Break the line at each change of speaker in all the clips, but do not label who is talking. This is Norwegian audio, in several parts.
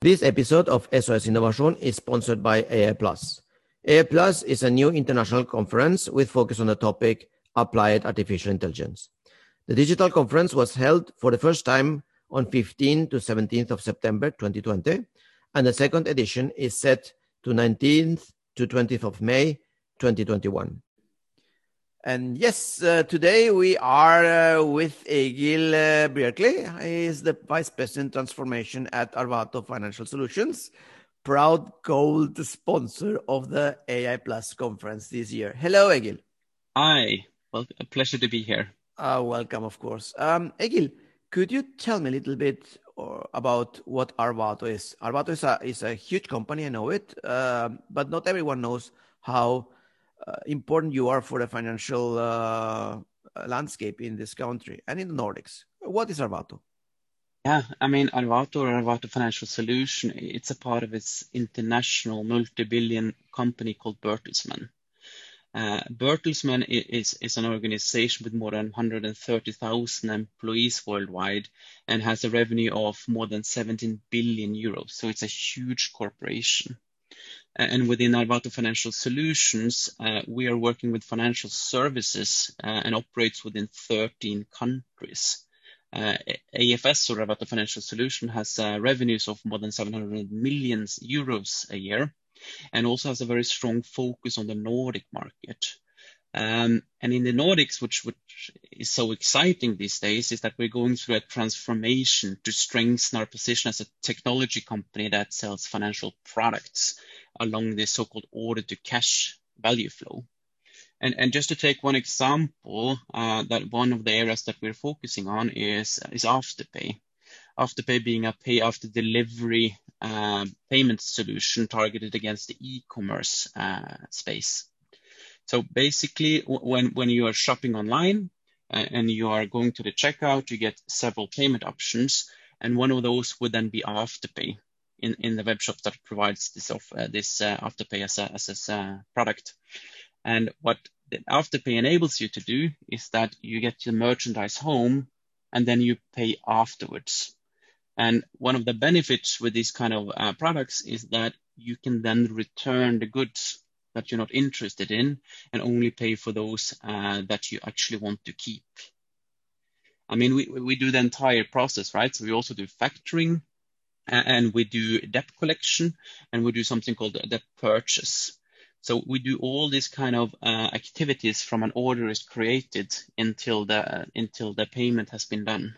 This episode of SOS Innovation is sponsored by AI Plus. AI Plus is a new international conference with focus on the topic applied artificial intelligence. The digital conference was held for the first time on 15 to 17th of September 2020, and the second edition is set to 19th to 20th of May 2021. And yes, uh, today we are uh, with Egil uh, Bjerkli. He is the Vice President Transformation at Arvato Financial Solutions, proud gold sponsor of the AI Plus conference this year. Hello, Egil.
Hi, well, a pleasure to be here.
Uh, welcome, of course. Um, Egil, could you tell me a little bit uh, about what Arvato is? Arvato is a, is a huge company, I know it, uh, but not everyone knows how important you are for the financial uh, landscape in this country and in the Nordics. What is Arvato?
Yeah, I mean, Arvato or Arvato Financial Solution, it's a part of its international multi-billion company called Bertelsmann. Uh, Bertelsmann is, is an organization with more than 130,000 employees worldwide and has a revenue of more than 17 billion euros. So it's a huge corporation. And within Arvato Financial Solutions, uh, we are working with financial services uh, and operates within 13 countries. Uh, AFS or Arvato Financial Solution has revenues of more than 700 million euros a year and also has a very strong focus on the Nordic market. Um, and in the Nordics, which, which is so exciting these days, is that we're going through a transformation to strengthen our position as a technology company that sells financial products along this so-called order to cash value flow. And, and just to take one example, uh, that one of the areas that we're focusing on is, is Afterpay. Afterpay being a pay after delivery uh, payment solution targeted against the e-commerce uh, space. So basically, when, when you are shopping online uh, and you are going to the checkout, you get several payment options, and one of those would then be Afterpay in, in the web shop that provides this uh, this uh, Afterpay as a, as a product. And what the Afterpay enables you to do is that you get your merchandise home and then you pay afterwards. And one of the benefits with these kind of uh, products is that you can then return the goods that you're not interested in and only pay for those uh, that you actually want to keep. I mean, we, we do the entire process, right? So we also do factoring, and we do debt collection, and we do something called debt purchase. So we do all these kind of uh, activities from an order is created until the until the payment has been done.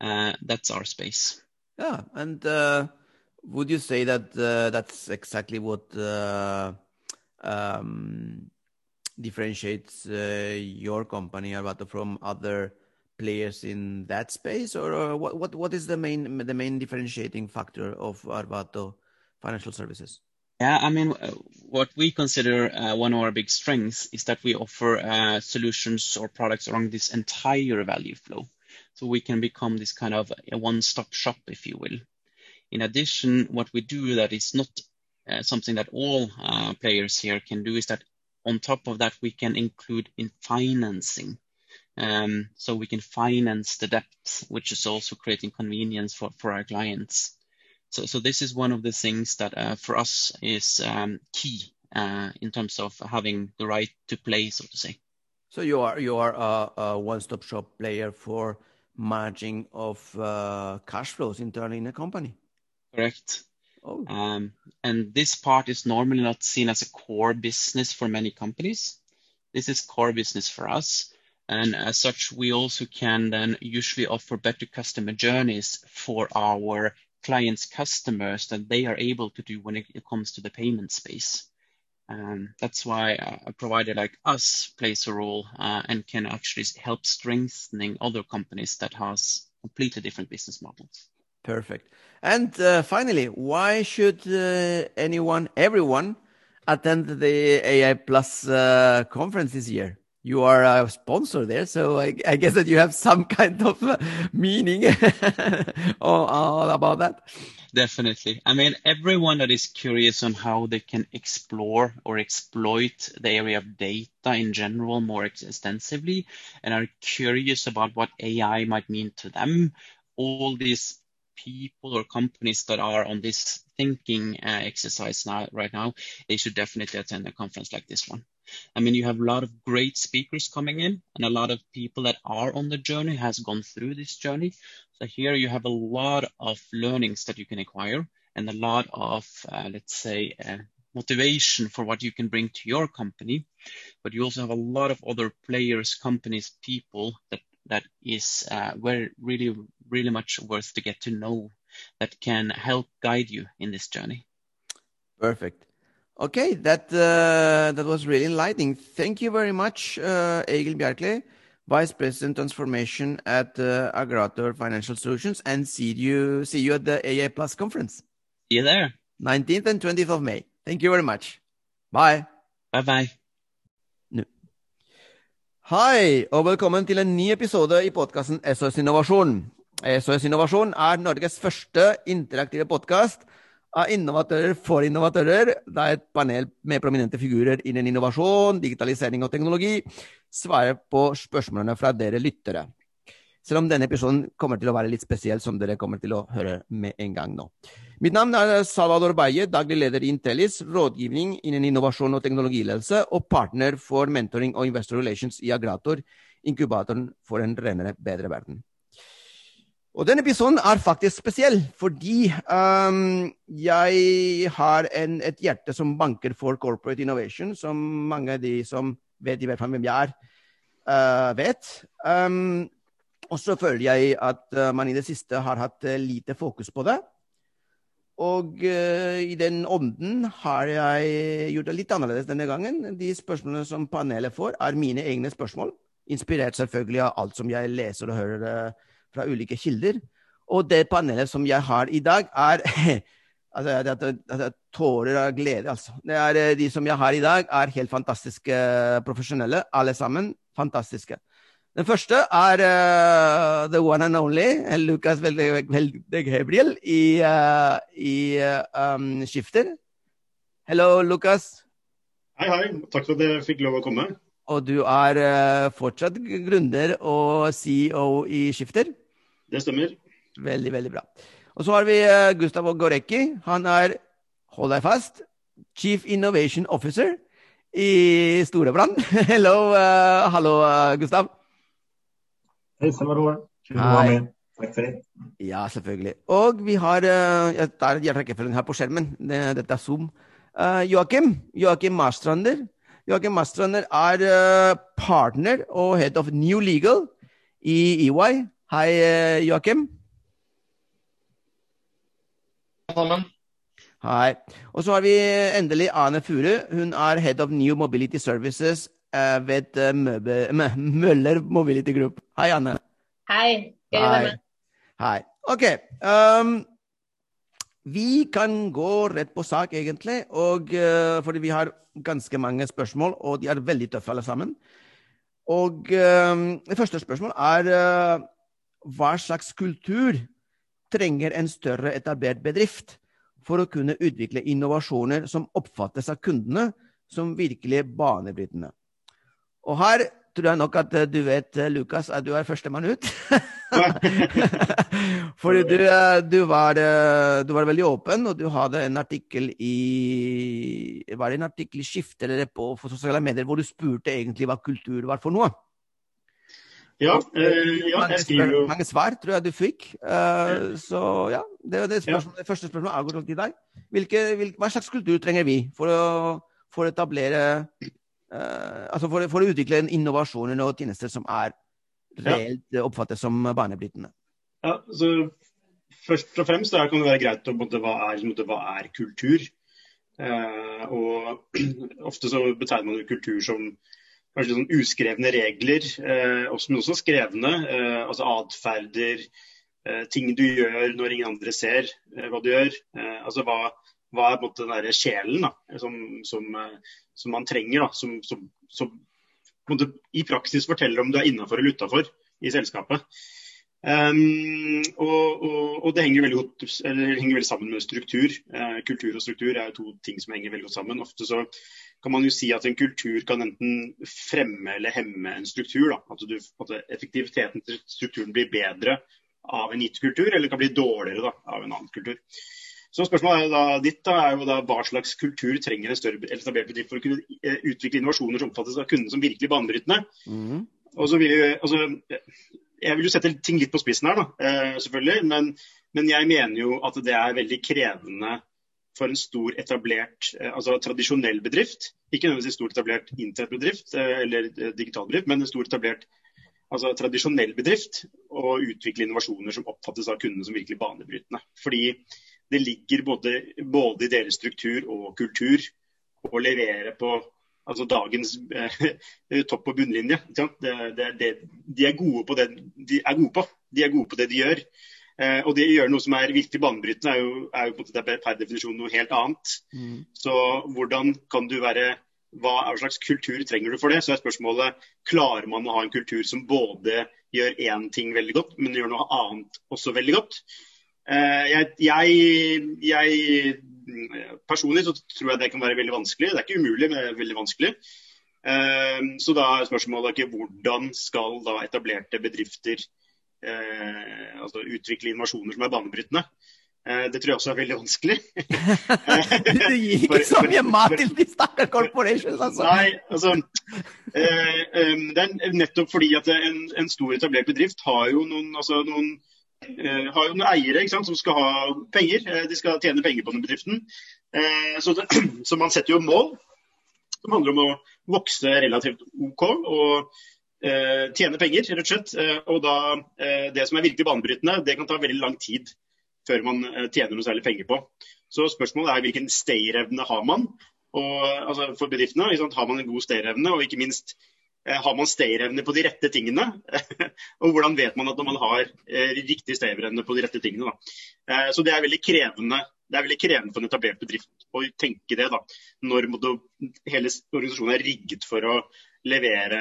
Uh, that's our space.
Yeah, and uh, would you say that uh, that's exactly what uh, um, differentiates uh, your company Arvato from other players in that space, or, or what, what what is the main the main differentiating factor of Arvato Financial Services?
Yeah, I mean, uh, what we consider uh, one of our big strengths is that we offer uh, solutions or products along this entire value flow. So we can become this kind of a one-stop shop, if you will. In addition, what we do that is not uh, something that all uh, players here can do is that on top of that, we can include in financing. Um, so we can finance the debt, which is also creating convenience for, for our clients. So, so this is one of the things that uh, for us is um, key uh, in terms of having the right to play, so to say.
So you are you are a, a one-stop shop player for managing of uh, cash flows internally in a company.
Correct. Oh. Um, and this part is normally not seen as a core business for many companies. This is core business for us. And as such, we also can then usually offer better customer journeys for our clients' customers that they are able to do when it comes to the payment space. Um, that's why a provider like us plays a role uh, and can actually help strengthening other companies that has completely different business models.
Perfect. And uh, finally, why should uh, anyone, everyone, attend the AI Plus uh, conference this year? You are a sponsor there, so I, I guess that you have some kind of uh, meaning all, about that.
Definitely. I mean, everyone that is curious on how they can explore or exploit the area of data in general more extensively and are curious about what AI might mean to them, all these people or companies that are on this thinking uh, exercise now, right now, they should definitely attend a conference like this one. I mean, you have a lot of great speakers coming in and a lot of people that are on the journey has gone through this journey. So here you have a lot of learnings that you can acquire and a lot of, uh, let's say, uh, motivation for what you can bring to your company. But you also have a lot of other players, companies, people that that is uh, very, really, really much worth to get to know that can help guide you in this journey.
Perfect. Okay, that uh, that was really enlightening. Thank you very much, uh, Egil Bjerkli, Vice President Transformation at uh, Agrator Financial Solutions, and see you see you at the AA Plus conference.
See you there.
19th and 20th of May. Thank you very much. Bye.
Bye bye.
No. Hei, og velkommen til en ny episode i podkasten SOS Innovasjon. SOS Innovasjon er Norges første interaktive podkast av innovatører for innovatører. Det er et panel med prominente figurer innen innovasjon, digitalisering og teknologi svarer på spørsmålene fra dere lyttere. Selv om denne episoden kommer til å være litt spesiell, som dere kommer til å høre med en gang nå. Mitt navn er Salvador Baye, daglig leder i Intellis, rådgivning innen innovasjon og teknologiledelse, og partner for mentoring og investor relations i Agrator, inkubatoren for en renere, bedre verden. Og denne episoden er faktisk spesiell, fordi um, jeg har en, et hjerte som banker for corporate innovation, som mange av de som vet i hvert fall hvem jeg er, uh, vet. Um, og så føler jeg at uh, man i det siste har hatt uh, lite fokus på det. Og i den ånden har jeg gjort det litt annerledes denne gangen. De spørsmålene som panelet får, er mine egne spørsmål. Inspirert selvfølgelig av alt som jeg leser og hører fra ulike kilder. Og det panelet som jeg har i dag, er altså, det, tårer av glede, altså. Er, eh, de som jeg har i dag, er helt fantastiske profesjonelle. Alle sammen fantastiske. Den første er uh, the one and only Lukas Gabriel i, uh, i um, Skifter. Hello, Lukas.
Hei, hei. Takk for at jeg fikk lov å komme.
Og du er uh, fortsatt gründer og CEO i Skifter?
Det stemmer.
Veldig, veldig bra. Og så har vi uh, Gustav Gorecki. Han er, hold deg fast, Chief Innovation Officer i Storebrand. Hello, uh, hallo, Gustav.
Hei, være med. Takk for det.
Ja, selvfølgelig. Og vi har Jeg tar rekkefølgen her på skjermen. Dette er Zoom. Joakim. Joakim Marstrander. Joakim Mastrander er uh, partner og head of New Legal i EY. Hei, uh, Joakim.
Sammen.
Hei. Og så har vi endelig Ane Furu. Hun er head of New Mobility Services uh, ved Møller Mobility Group. Hei, Anne.
Hei. Hei.
Hei. OK. Um, vi kan gå rett på sak, egentlig, og, uh, fordi vi har ganske mange spørsmål, og de er veldig tøffe alle sammen. Og uh, Det første spørsmålet er uh, hva slags kultur trenger en større etablert bedrift for å kunne utvikle innovasjoner som oppfattes av kundene som virkelig banebrytende? Og her tror jeg nok at du vet, Lukas, at du er førstemann ut. Fordi du, du, var, du, var, veldig åpen, og du hadde en artikkel i Var det en artikkel i Skifte eller på sosiale medier hvor du spurte egentlig hva kultur var for noe?
Ja, øh, ja jeg skriver jo
Mange svar tror jeg du fikk. Uh, så ja, det, det, spørsmål, det første spørsmålet er til deg. Hvilke, hvilke, hva slags kultur trenger vi for å, for å etablere Altså for, for, å utvikle innovasjoner og tjenester som er reelt ja. oppfattes som banebrytende?
Ja, så Først og fremst kan det være greit å måtte, hva, er, måtte, hva er kultur? Eh, og Ofte så betegner man jo kultur som kanskje sånn uskrevne regler, eh, men også skrevne. Eh, altså atferder, eh, ting du gjør når ingen andre ser eh, hva du gjør. Eh, altså hva, hva, er måte den der sjelen da, som, som, som, man trenger, da, som, som måte, i praksis forteller om du er innafor eller utafor i selskapet. Um, og, og, og, det henger veldig, godt, henger veldig, sammen med struktur. Uh, kultur og struktur er to ting som henger veldig godt sammen. Ofte så kan man jo si at en kultur kan enten fremme eller hemme en struktur. At, du, at effektiviteten til strukturen blir bedre av en gitt kultur, eller kan bli dårligere da, av en annen kultur. Så spørsmålet da, ditt da, er jo da hva slags kultur trenger en større etablert bedrift for å kunne eh, utvikle innovasjoner som oppfattes av kunden som virkelig banebrytende. Mm. Og så vil jeg, altså, jeg vil jo sette ting litt på spissen her, da, eh, selvfølgelig. Men, men, jeg mener jo at det er veldig krevende for en stor etablert, eh, altså tradisjonell bedrift. Ikke nødvendigvis stor etablert internettbedrift eller digital bedrift, men en stor etablert altså tradisjonell bedrift å utvikle innovasjoner som oppfattes av kundene som virkelig banebrytende. Fordi det ligger både, både, i deres struktur og kultur å levere på altså dagens eh, topp- og bunnlinje. Det, det, det, de er gode på det de er gode på. De er gode på det de gjør. Eh, og det å gjøre noe som er virkelig banebrytende, er jo, er jo per definisjon noe helt annet. Mm. Så hvordan kan du være hva slags kultur trenger du for det? Så er spørsmålet klarer man å ha en kultur som både gjør én ting veldig godt, men gjør noe annet også veldig godt. Eh, jeg, jeg, jeg, Personlig så tror jeg det kan være veldig vanskelig. Det er ikke umulig, men det er veldig vanskelig. Eh, så da er spørsmålet ikke hvordan skal da etablerte bedrifter eh, altså utvikle innovasjoner som er banebrytende. Det tror jeg også er veldig vanskelig.
du gir ikke så mye mat til de stakkars corporations, altså.
Nei, altså Det er nettopp fordi at en, en stor etablert bedrift har jo noen, altså, noen har jo noen eiere sant, som skal ha penger. Eh, de skal tjene penger på den bedriften. Eh, så, det, så, man setter jo mål som handler om å vokse relativt OK og tjene penger, rett og slett. og da, det som er virkelig banebrytende, det kan ta veldig lang tid før man tjener noe særlig penger på. Så spørsmålet er hvilken stayerevne har man og, altså for bedriftene. Har man en god stayerevne, og ikke minst Eh, har man stayerevne på de rette tingene? og hvordan vet man at man har eh, riktig stayerevne på de rette tingene? Da? Eh, så det er veldig krevende. Det er veldig krevende for en etablert bedrift å tenke det, da, når hele organisasjonen er rigget for å levere,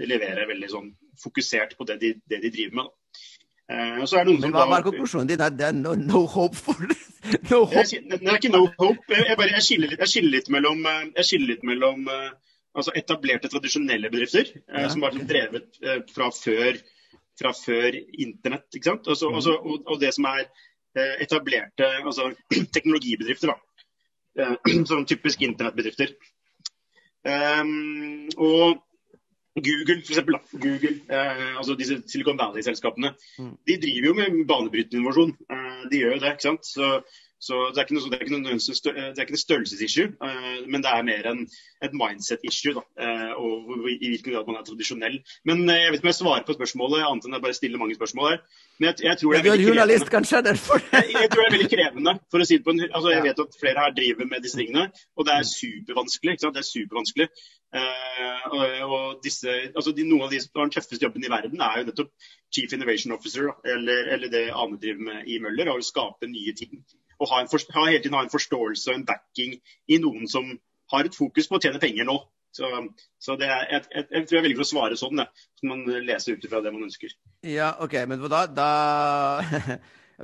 levere veldig sånn fokusert på det de, det de driver med.
Uh, Men hva var konklusjonen din? Det er no, no hope for
no hope. Jeg, det er ikke no hope. Jeg, jeg, bare, jeg, skiller, litt, jeg skiller litt mellom, jeg skiller litt mellom uh, altså etablerte, tradisjonelle bedrifter eh, ja. som var drevet eh, fra, før, fra, før, internett. ikke sant? Også, mm. også, og, og, det som er eh, etablerte altså, teknologibedrifter, da. Sånn typisk internettbedrifter. Um, og Google, for eksempel. Google, eh, altså disse Silicon Valley-selskapene, mm. de driver jo med banebrytende innovasjon. Eh, de gjør jo det. ikke sant? Så så Det er ikke noe, det er ikke noe, det er størrelsesissue, uh, men det er mer en, et mindset-issue. uh, og I hvilken grad man er tradisjonell. Men Jeg vet ikke om jeg svarer på spørsmålet, annet enn jeg bare stiller mange spørsmål her. Men jeg, jeg tror det er veldig
journalist, kanskje, derfor.
jeg, jeg, tror det er veldig krevende. for å si det på en, altså Jeg vet at flere her driver med disse tingene, og det er supervanskelig. ikke sant, det er supervanskelig. og, og disse, altså de, Noen av de som har den tøffeste jobben i verden, er jo nettopp Chief Innovation Officer, eller, eller det Ane driver med i Møller, å skape nye ting og ha, en, ha, hele tiden ha en forståelse og en backing i noen som har et fokus på å tjene penger nå. Så, så er, jeg, jeg, jeg, tror jeg velger å svare sånn, så man leser ut ifra det man ønsker.
Ja, OK. Men da, da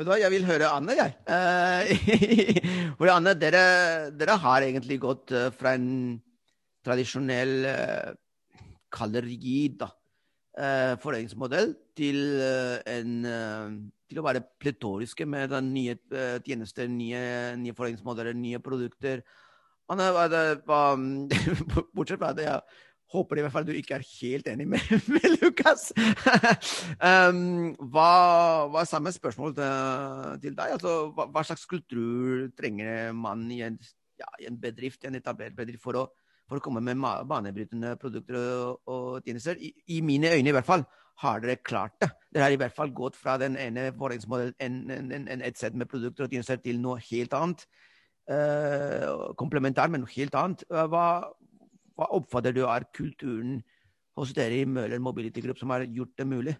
jeg vil høre Anne, jeg. For Anne, dere, dere, har egentlig gått eh, fra en tradisjonell, uh, kall uh, foreningsmodell til en til å være pletoriske med nye uh, tjenester, nye, nye forretningsmodeller, nye produkter. Er, bortsett fra det, jeg håper i hvert fall du ikke er helt enig med, med Lukas. um, hva, hva er samme spørsmål til, til deg? Altså, hva, hva, slags kultur trenger man i en, ja, i en bedrift, en etablert bedrift, for å, for å komme med banebrytende produkter og, og tjenester? I, I mine øyne, i hvert fall har dere klart det. Dere har i hvert fall gått fra den ene forretningsmodellen, et sett med produkter og tjenester, til noe helt annet. Uh, komplementær, men noe helt annet. Uh, hva, hva, oppfatter du er kulturen hos dere i Møller Mobility Group som har gjort det mulig?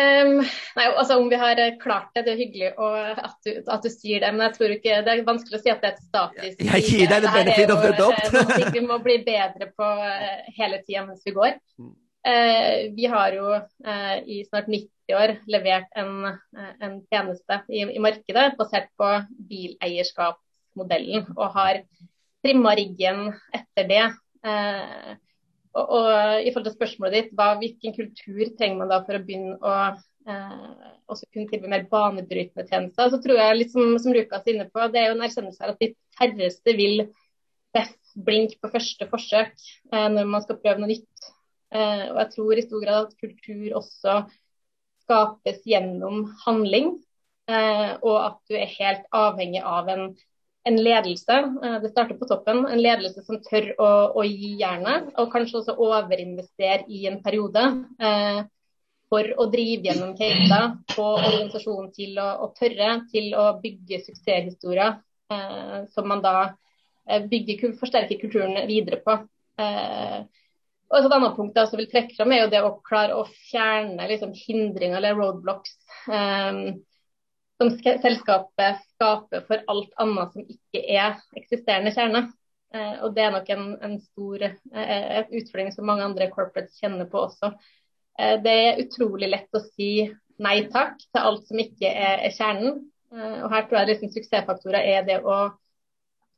Um, nei, altså Om vi har klart det, det er hyggelig å, at, du, at, du, sier det. Men jeg tror ikke det er vanskelig å si at det er et statisk
Jeg gir deg det benefit of the doubt.
vi må bli bedre på uh, hele tida mens vi går. Mm. Eh, vi har jo eh, i snart 90 år levert en, eh, en tjeneste i, i, markedet basert på bileierskapsmodellen, og har trimma riggen etter det. Og, og, i forhold til spørsmålet ditt, hva, hvilken kultur trenger man da for å begynne å eh, også kunne tilby mer banebrytende tjenester. Så tror jeg, litt som, som Lukas er inne på, det er jo en erkjennelse her at de færreste vil best blink på første forsøk eh, når man skal prøve noe nytt. Eh, og jeg tror i stor grad at kultur også skapes gjennom handling, eh, og at du er helt avhengig av en, en ledelse. Eh, det starter på toppen. En ledelse som tør å, å gi jernet, og kanskje også overinvestere i en periode. For å drive gjennom caser, få organisasjonen til å, å, tørre til å bygge suksesshistorier som man da bygger, forsterker kulturen videre på. Eh, og Et annet punkt jeg vil trekke fram, er jo det å klare å fjerne liksom, hindringer eller roadblocks um, som selskapet skaper for alt annet som ikke er eksisterende kjerne. Uh, og Det er nok en, en stor uh, utfordring som mange andre corporates kjenner på også. Uh, det er utrolig lett å si nei takk til alt som ikke er, er kjernen. og Her tror jeg liksom suksessfaktorer er det å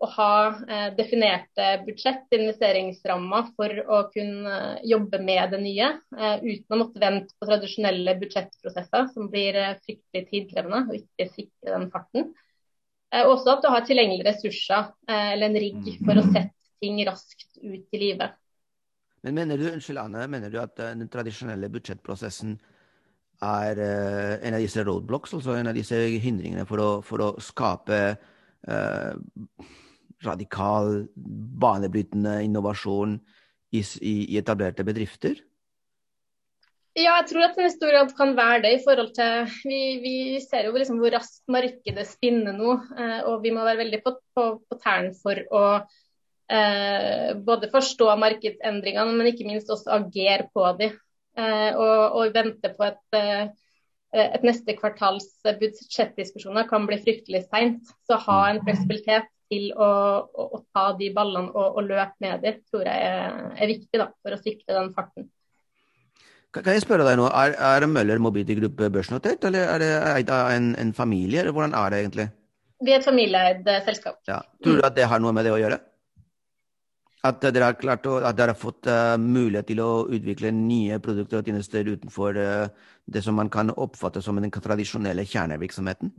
å ha eh, definerte budsjett, investeringsrammer, for å kunne eh, jobbe med det nye, eh, uten å måtte vente på tradisjonelle budsjettprosesser, som blir eh, fryktelig tidkrevende og ikke sikre den farten. Eh, også at du har tilgjengelige ressurser eh, eller en rigg for å sette ting raskt ut i livet.
Men mener du, unnskyld Anne, mener du at den tradisjonelle budsjettprosessen er en av disse roadblocks, altså en av disse hindringene for å, for å skape radikal, banebrytende innovasjon i, i, etablerte bedrifter?
Ja, jeg tror at en stor grad kan være det. i forhold til, Vi, vi ser jo liksom hvor raskt markedet spinner nå. Eh, og vi må være veldig på, på, på tærne for å eh, både forstå markedsendringene, men ikke minst også agere på dem. Eh, og, og, vente på et, eh, et neste kvartals budsjettdiskusjoner kan bli fryktelig seint. Så ha en fleksibilitet til å, å, å ta de ballene og, og, løpe med dem, tror jeg er, er viktig da, for å sikre den farten.
Kan jeg spørre deg nå, Er, er Møller Mobility Group børsnotert, eller er det eid av en, en, familie? eller Hvordan er det egentlig?
Vi er et familieeid eh, selskap.
Ja. Tror du at det har noe med det å gjøre? At dere har, klart å, at dere har fått uh, mulighet til å utvikle nye produkter og tjenester utenfor uh, det som man kan oppfatte som den tradisjonelle kjernevirksomheten?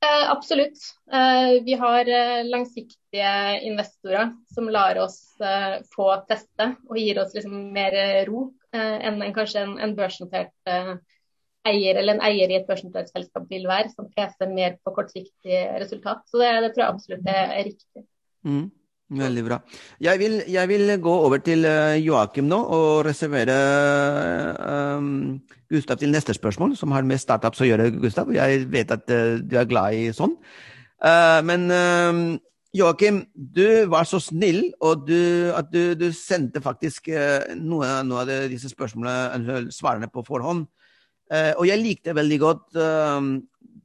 Eh, absolutt. Eh, vi har eh, langsiktige investorer som lar oss eh, få teste og gir oss liksom mer ro eh, enn en, kanskje en, en børsnotert eh, eier eller en eier i et børsnotert selskap vil være, som peser mer på kortsiktig resultat. Så det, det tror jeg absolutt er, er riktig.
Mm. Veldig bra. Jeg vil, jeg vil, gå over til uh, Joakim nå og reservere um, Gustav til neste spørsmål, som har med startups å gjøre, Gustav. Jeg vet at uh, du er glad i sånn. Uh, men um, Joakim, du var så snill og du, at du, du, sendte faktisk noe, noe, av disse spørsmålene, svarene på forhånd. og jeg likte veldig godt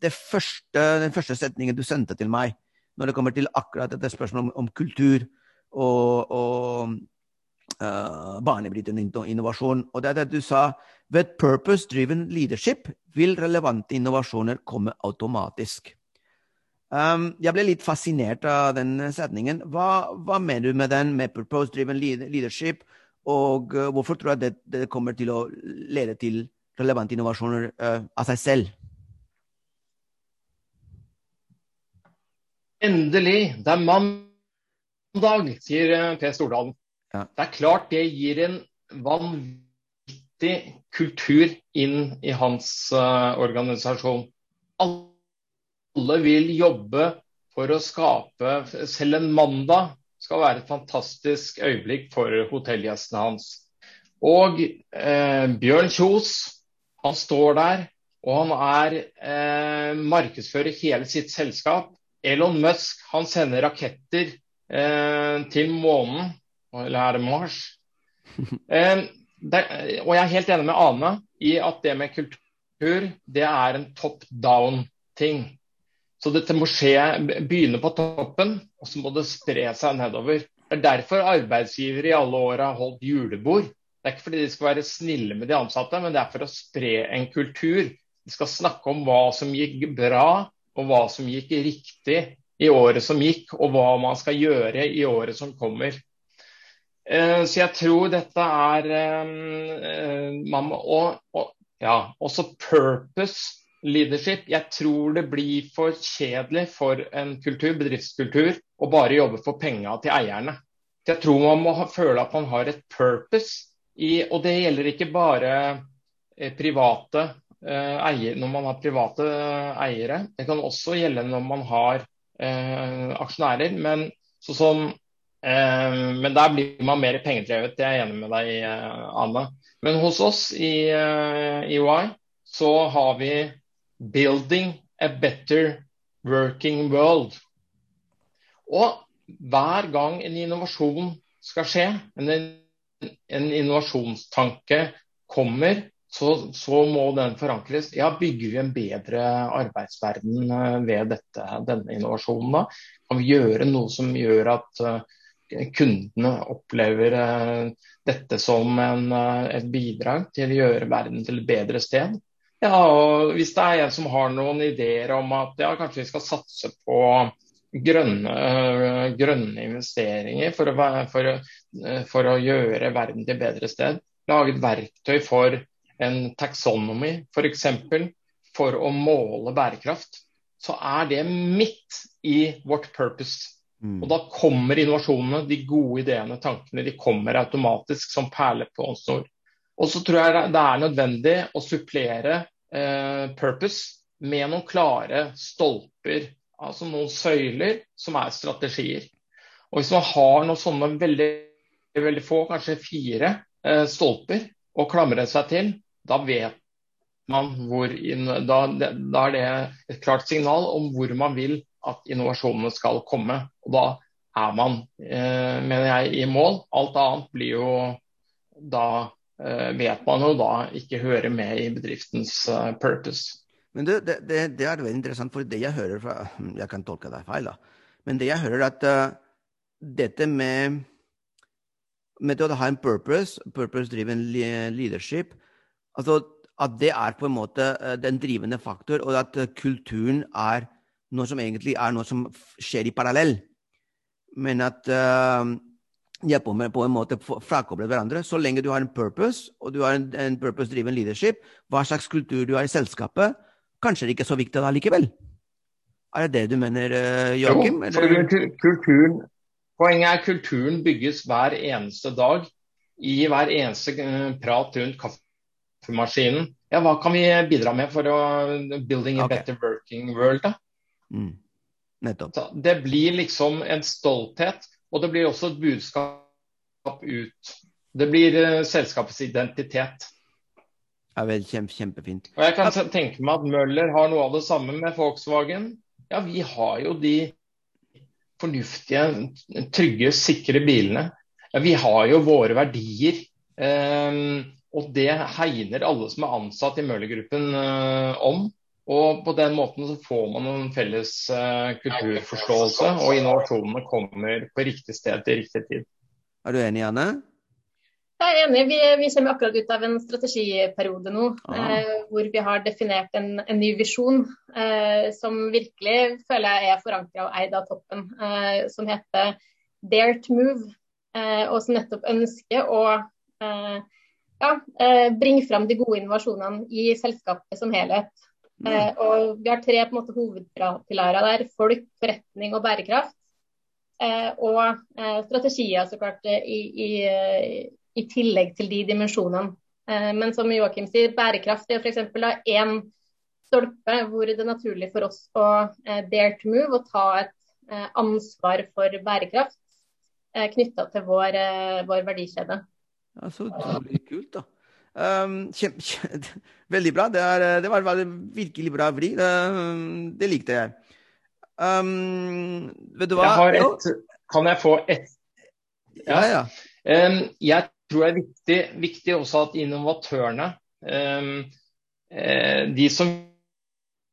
første, den første setningen du sendte til meg når det kommer til akkurat dette spørsmålet om, om kultur og, og uh, banebrytende innovasjon. Og det er det du sa. Ved purpose-driven leadership vil relevante innovasjoner komme automatisk. Um, jeg ble litt fascinert av den setningen. Hva, hva mener du med den, med purpose-driven leadership? Og uh, hvorfor tror jeg det, det, kommer til å lede til relevante innovasjoner uh, av seg selv?
Endelig! Det er mandag, sier eh, Per Stordalen. Ja. Det er klart det gir en vanvittig kultur inn i hans uh, organisasjon. Alle vil jobbe for å skape Selv en mandag skal være et fantastisk øyeblikk for hotellgjestene hans. Og eh, Bjørn Kjos, han står der, og han er eh, markedsfører hele sitt selskap. Elon Musk han sender raketter eh, til månen, eller er det Mars? Eh, det, og jeg er helt enig med Ane i at det med kultur det er en top down-ting. Så dette må skje, begynne på toppen, og så må det spre seg nedover. Det er derfor arbeidsgivere i alle år har holdt julebord. Det er ikke fordi de skal være snille med de ansatte, men det er for å spre en kultur. De skal snakke om hva som gikk bra, og hva som gikk riktig i året som gikk, og hva man skal gjøre i året som kommer. Eh, så jeg tror dette er man må, og, og, Ja, også purpose leadership. Jeg tror det blir for kjedelig for en kultur, bedriftskultur å bare jobbe for penga til eierne. Jeg tror man må føle at man har et purpose. I, og det gjelder ikke bare eh, private eh, eier, når man har private eh, eiere. Det kan også gjelde når man har eh, aksjonærer. Men, så som, eh, men, der blir man mer pengedrevet, det er jeg enig med deg i, Anne. Men hos oss i EY så har vi 'Building a Better Working World'. Og hver gang en innovasjon skal skje, en, en innovasjonstanke kommer, så, så, må den forankres. Ja, bygger vi en bedre arbeidsverden eh, ved dette, denne innovasjonen da? Kan vi gjøre noe som gjør at uh, kundene opplever uh, dette som en, et bidrag til å gjøre verden til et bedre sted? Ja, og Hvis det er en som har noen ideer om at ja, kanskje vi skal satse på grønne, grønne investeringer for å, for, for å, gjøre verden til et bedre sted, lage et verktøy for en taxonomy f.eks. For, for å måle bærekraft, så er det midt i vårt purpose. Mm. Og Da kommer innovasjonene, de gode ideene, tankene, de kommer automatisk som perler på en snor. Og så tror jeg det er nødvendig å supplere Eh, purpose med noen klare stolper, altså noen søyler som er strategier. Og Hvis man har noen sånne veldig, veldig få, kanskje fire eh, stolper å klamre seg til, da vet man hvor da, da, er det et klart signal om hvor man vil at innovasjonene skal komme. Og da er man, eh, mener jeg, i mål. Alt annet blir jo da Eh, vet man jo da ikke hører med i bedriftens eh, purpose.
Men det, det, det, er veldig interessant, for det jeg hører fra Jeg kan tolke deg feil, da. Men det jeg hører, er at uh, dette med, med å ha en purpose, purpose-driven leadership, altså at det er på en måte den drivende faktor, og at kulturen er noe som egentlig er noe som skjer i parallell. Men at uh, de er på, med, på en måte frakoblet hverandre. Så lenge du har en purpose, og du har en, en purpose-driven leadership, hva slags kultur du har i selskapet, kanskje det ikke er så viktig da likevel. Er det det du mener, Joakim?
Poenget er kulturen bygges hver eneste dag i hver eneste uh, prat rundt kaffemaskinen. Ja, hva kan vi bidra med for å building a okay. better working world, da? Mm.
Nettopp.
Det blir liksom en stolthet og det blir også et budskap ut. Det blir uh, selskapets identitet.
Ja, vel, kjempe, kjempefint.
Og Jeg kan tenke meg at Møller har noe av det samme med Volkswagen. Ja, vi har jo de fornuftige, trygge, sikre bilene. Ja, vi har jo våre verdier. Eh, og det hegner alle som er ansatt i Møhler-gruppen eh, om. Og på den måten så får man en felles eh, kulturforståelse, og innovasjonene kommer på riktig sted til riktig tid.
Er du enig, Anne?
Jeg er enig. Vi, vi kommer akkurat ut av en strategiperiode nå, eh, hvor vi har definert en, en ny visjon eh, som virkelig føler jeg er forankra og eid av toppen, eh, som heter Dare to Move. Eh, og som nettopp ønsker å eh, ja, bringe fram de gode innovasjonene i selskapet som helhet. Eh, og vi har tre på en måte, hovedpilarer der. Folk, forretning og bærekraft. Eh, og eh, strategier så klart i, i, i, tillegg til de dimensjonene. Eh, men som Joakim sier, bærekraft er f.eks. én stolpe hvor det er naturlig for oss å eh, dare to move og ta et eh, ansvar for bærekraft eh, knytta til vår, vår verdikjede.
Ja, Så utrolig kult, da. Um, kjem, kjem, veldig bra. Det, er, det, var, var virkelig bra vri. Det, det likte jeg. Um,
vet du hva? Jeg et, kan jeg få ett?
Ja, ja.
Um, jeg tror det er viktig, viktig også at innovatørene, uh, de som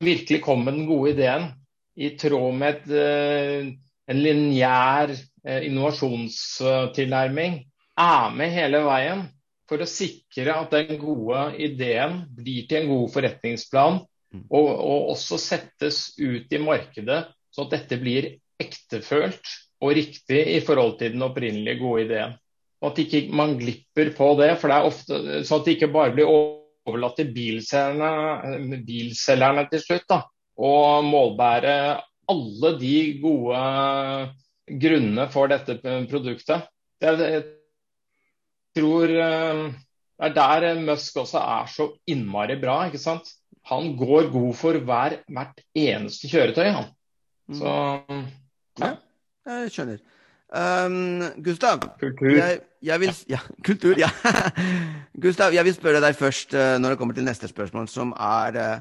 virkelig kom med den gode ideen, i tråd med et, uh, en lineær uh, innovasjonstilnærming, er med hele veien for å sikre at den gode ideen blir til en god forretningsplan, mm. og, og også settes ut i markedet, så at dette blir ektefølt og riktig i forhold til den opprinnelige gode ideen. Og At ikke man glipper på det, for det er ofte, så at det ikke bare blir overlatt til bilselgerne, bilselgerne til slutt da, å målbære alle de gode grunnene for dette produktet. Jeg tror eh, det er der Musk også er så innmari bra. ikke sant? Han går god for hver, hvert eneste kjøretøy, han. Mm. Så
ja. Jeg skjønner. Um, Gustav,
kultur.
Jeg, jeg vil, ja, kultur, ja. Gustav, jeg vil spørre deg først uh, når det kommer til neste spørsmål, som er uh,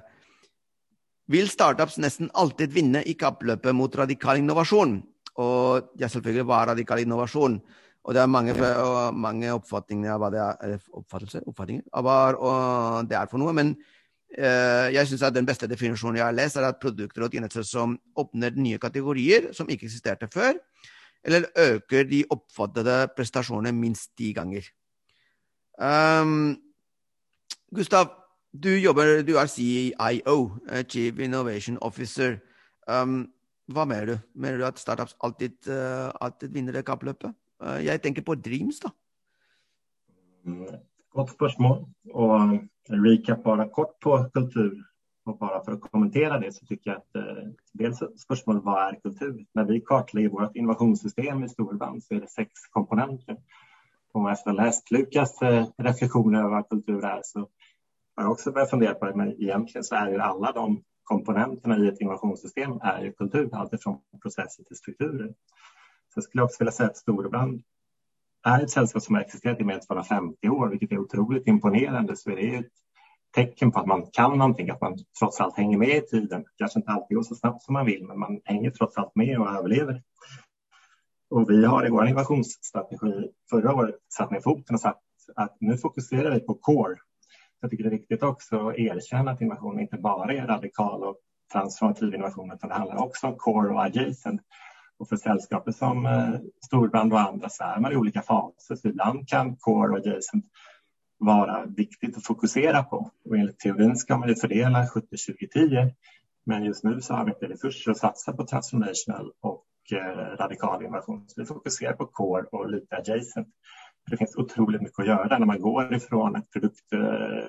Vil startups nesten alltid vinne i kappløpet mot radikal innovasjon? Og ja, selvfølgelig, hva er radikal innovasjon? Og det er mange, mange oppfatninger av hva det er, oppfatninger av hva det er for noe. Men uh, jeg syns den beste definisjonen jeg har lest, er at produkter og tjenester som åpner nye kategorier som ikke eksisterte før, eller øker de oppfattede prestasjonene minst ti ganger. Um, Gustav, du jobber, du er CIO, eh, Chief Innovation Officer. Um, hva mener du? Mener du at startups alltid, uh, alltid vinner kappløpet? Uh, jeg tenker på Dreams, da.
Godt spørsmål. Og recap bare kort på kultur och bara för att kommentera det så tycker jag att eh, dels spörsmålet vad är kultur? När vi kartlägger vårt innovationssystem i storband så är det sex komponenter. Och efter att ha läst Lukas eh, reflektioner över vad kultur är så har jag också börjat fundera på det, men egentligen så är ju alla de komponenterna i ett innovationssystem är ju kultur, alltifrån processer till strukturer. Så jag skulle också vilja säga att Storebrand är ett sällskap som har existerat i mer än 250 år, vilket är otroligt imponerande. Så det är ett tecken på att man kan någonting, att man trots allt hänger med i tiden. Kanske inte alltid går så snabbt som man vill, men man hänger trots allt med och överlever. Och vi har i vår innovationsstrategi förra året satt ner foten och sagt att nu fokuserar vi på core. Jag tycker det är viktigt också att erkänna att innovation inte bara är radikal och transformativ innovation, utan det handlar också om core och adjacent. Och för sällskapet som eh, Storbrand och andra så är man i olika faser. Så ibland kan core och adjacent vara viktigt att fokusera på. Och enligt teorin ska man ju fördela 70-20-10. Men just nu så har vi inte resurser att satsa på transformational och eh, radikal innovation. Så vi fokuserar på core och lite adjacent. Det finns otroligt mycket att göra när man går ifrån ett produkt, eh,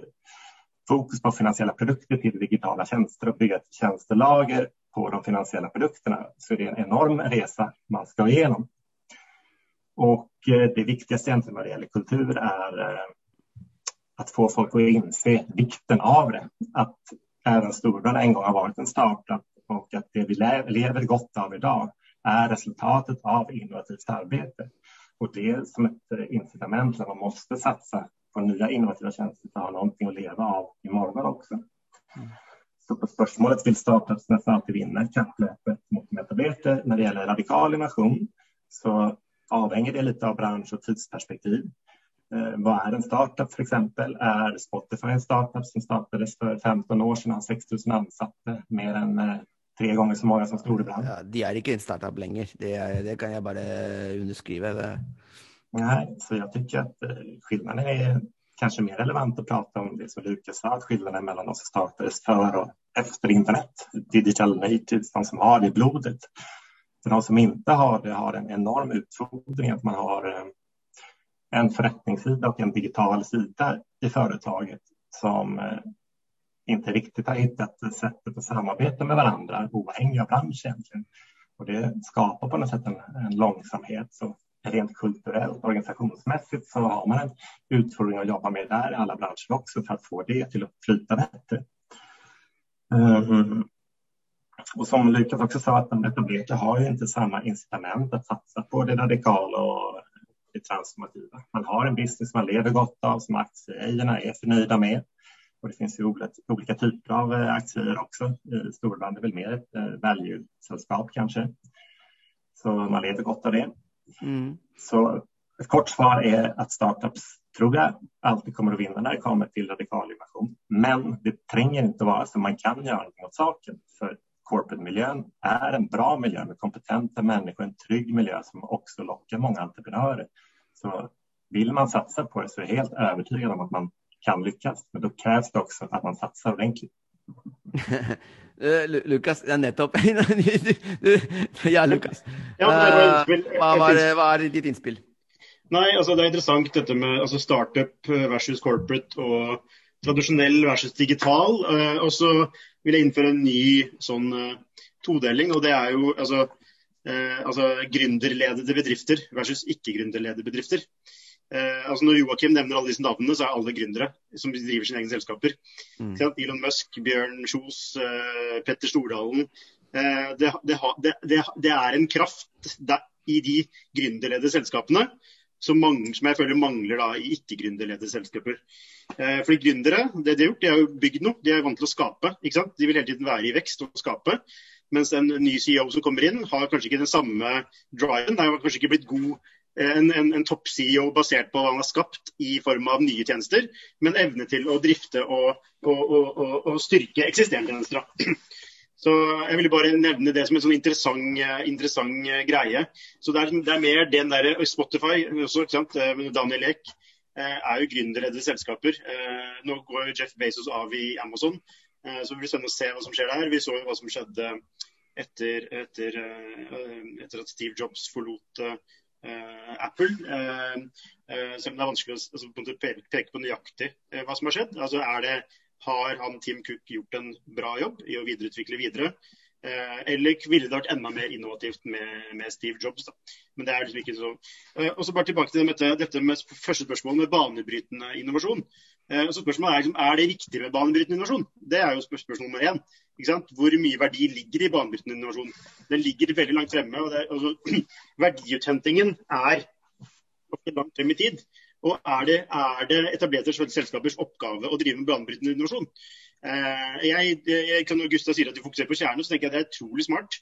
fokus på finansiella produkter till digitala tjänster och bygga ett tjänstelager på de finansiella produkterna. Så det är en enorm resa man ska igenom. Och eh, det viktigaste egentligen vad det gäller kultur är att få folk att inse vikten av det. Att även Storbrann en gång har varit en startup och att det vi lever gott av idag är resultatet av innovativt arbete. Och det som ett eh, incitament när man måste satsa på nya innovativa tjänster för att ha någonting att leva av imorgon också. Så på spörsmålet vill startups nästan alltid vinna kapplöpet mot de etablerade. När det gäller radikal innovation så avhänger det lite av bransch och tidsperspektiv. Eh, er är en startup f.eks.? Er Är Spotify en startup som startet for 15 år siden, har 6 000 ansatte, mer än eh, tre ganger så mange som Storebrand?
Ja, de er ikke en startup lenger, det, det kan jeg bare underskrive. Det.
Nei, så jeg syns at eh, er kanskje mer relevant å prate om det som Lukas sa, at skillnaden mellom de som startet før og efter internett, digital natives, de som har det i blodet. For de som ikke har det har en enorm utfordring at man har en förrättningssida och en digital sida i företaget som eh, inte riktigt har hittat sättet att samarbeta med varandra oavhängig av bransch egentligen. Och det skapar på något sätt en, en långsamhet. Så rent kulturellt, organisationsmässigt så har man en utfordring att jobba med där i alla branscher också för att få det till att flyta bättre. Um, och som Lukas också sa, att de etablerade har ju inte samma incitament att satsa på det radikala och det transformativa. Man har en business man lever gott av som aktieägarna är förnöjda med. Och det finns ju olika, typer av eh, aktier också. Storband är väl mer ett eh, value-sällskap kanske. Så man lever gott av det. Mm. Så ett kort svar är att startups tror jag alltid kommer att vinna när det kommer till radikal innovation. Men det tränger inte vara så man kan göra något åt saken. För corporate-miljön är en bra miljö med kompetenta människor, en trygg miljö som också lockar många entreprenörer. Så vill man satsa på det så är jag helt övertygad om att man kan lykkes. Men da kreves det også at man satser ordentlig.
Eh, Lukas, ja, nettopp. ja, Lukas. Ja,
uh,
hva, var, hva er ditt innspill?
Nei, altså Det er interessant dette med altså startup versus corporate. og tradisjonell versus digital. Og så vil jeg innføre en ny sånn todeling, og det er jo altså, altså gründerledede bedrifter versus ikke-gründerledede bedrifter. Eh, altså Når Joakim nevner alle disse navnene, så er alle gründere som driver sine egne selskaper. Mm. Elon Musk, Bjørn Kjos, eh, Petter Stordalen. Eh, det, det, det, det, er en kraft i de gründerledede selskapene som, mange, som, jeg føler mangler da i ikke-gründerledede selskaper. Eh, fordi Gründere det de har gjort, de har jo bygd noe, de er vant til å skape. ikke sant? De vil hele tiden være i vekst og skape. Mens en ny CEO som kommer inn, har kanskje ikke den samme driven. Det har kanskje ikke blitt god en, en, en topp-CEO basert på hva han har skapt i form av nye tjenester, men evne til å drifte og, og, og, og styrke eksisterende tjenester. Så Jeg ville bare nevne det som en sånn interessant, interessant greie. Så det er, det er, mer den der Spotify, også, ikke sant? Daniel Ek, er jo gründerledede selskaper. Nå går Jeff Bezos av i Amazon, så det blir spennende å se hva som skjer der. Vi så jo hva som skjedde etter, etter, etter at Steve Jobs forlot Eh, Apple. Eh, eh, selv om det er vanskelig å altså, peke på nøyaktig hva som har skjedd. Altså, er det, har han Tim Cook gjort en bra jobb i å videreutvikle videre? eller ville det vært enda mer innovativt med, med Steve Jobs? Da. Men det er liksom ikke så. og så bare tilbake til dette, dette med første spørsmål med banebrytende innovasjon. så spørsmålet er, liksom, er det riktig med banebrytende innovasjon? Det er jo spørsmål nummer én. Hvor mye verdi ligger i banebrytende innovasjon? Den ligger veldig langt fremme. og det, altså, Verdiuthentingen er langt frem i tid. Og er det, er det etablerte selskapers oppgave å drive med banebrytende innovasjon? Eh, jeg, jeg, kan Gustav sier at de fokuserer på kjernen, så tenker jeg at det er utrolig smart.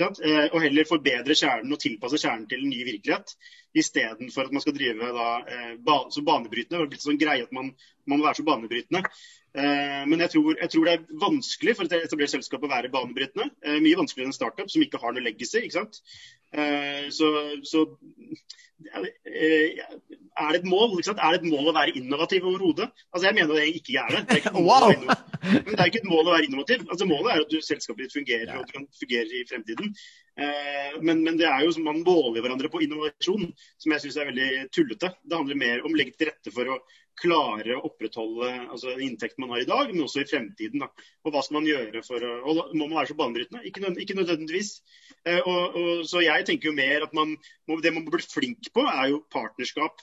Eh, og heller forbedre kjernen og tilpasse kjernen til en ny virkelighet. Istedenfor at man skal drive da, eh, ban så banebrytende. Det har blitt sånn greie at man, man må være så banebrytende. Men jeg tror, jeg tror, det er vanskelig for et etablert selskap å være banebrytende. Mye vanskeligere enn en startup som ikke har noe legacy. ikke sant? Eh, så, så er det et mål? Er det et mål å være innovativ overhodet? Altså, jeg mener det ikke er det. Det er ikke, wow. Men det er ikke et mål å være innovativ. Altså, målet er at du, selskapet ditt fungerer, og at du kan fungere i fremtiden. Men, men, det er jo som man måler hverandre på innovasjon, som jeg syns er veldig tullete. Det handler mer om å legge til rette for å klare å opprettholde altså, inntekten man har i dag, men også i fremtiden. Da. Og hva skal man gjøre for å og Må man være så banebrytende? Ikke, ikke nødvendigvis. Eh, og, og, så jeg tenker jo mer at man må, det man må bli flink på, er jo partnerskap.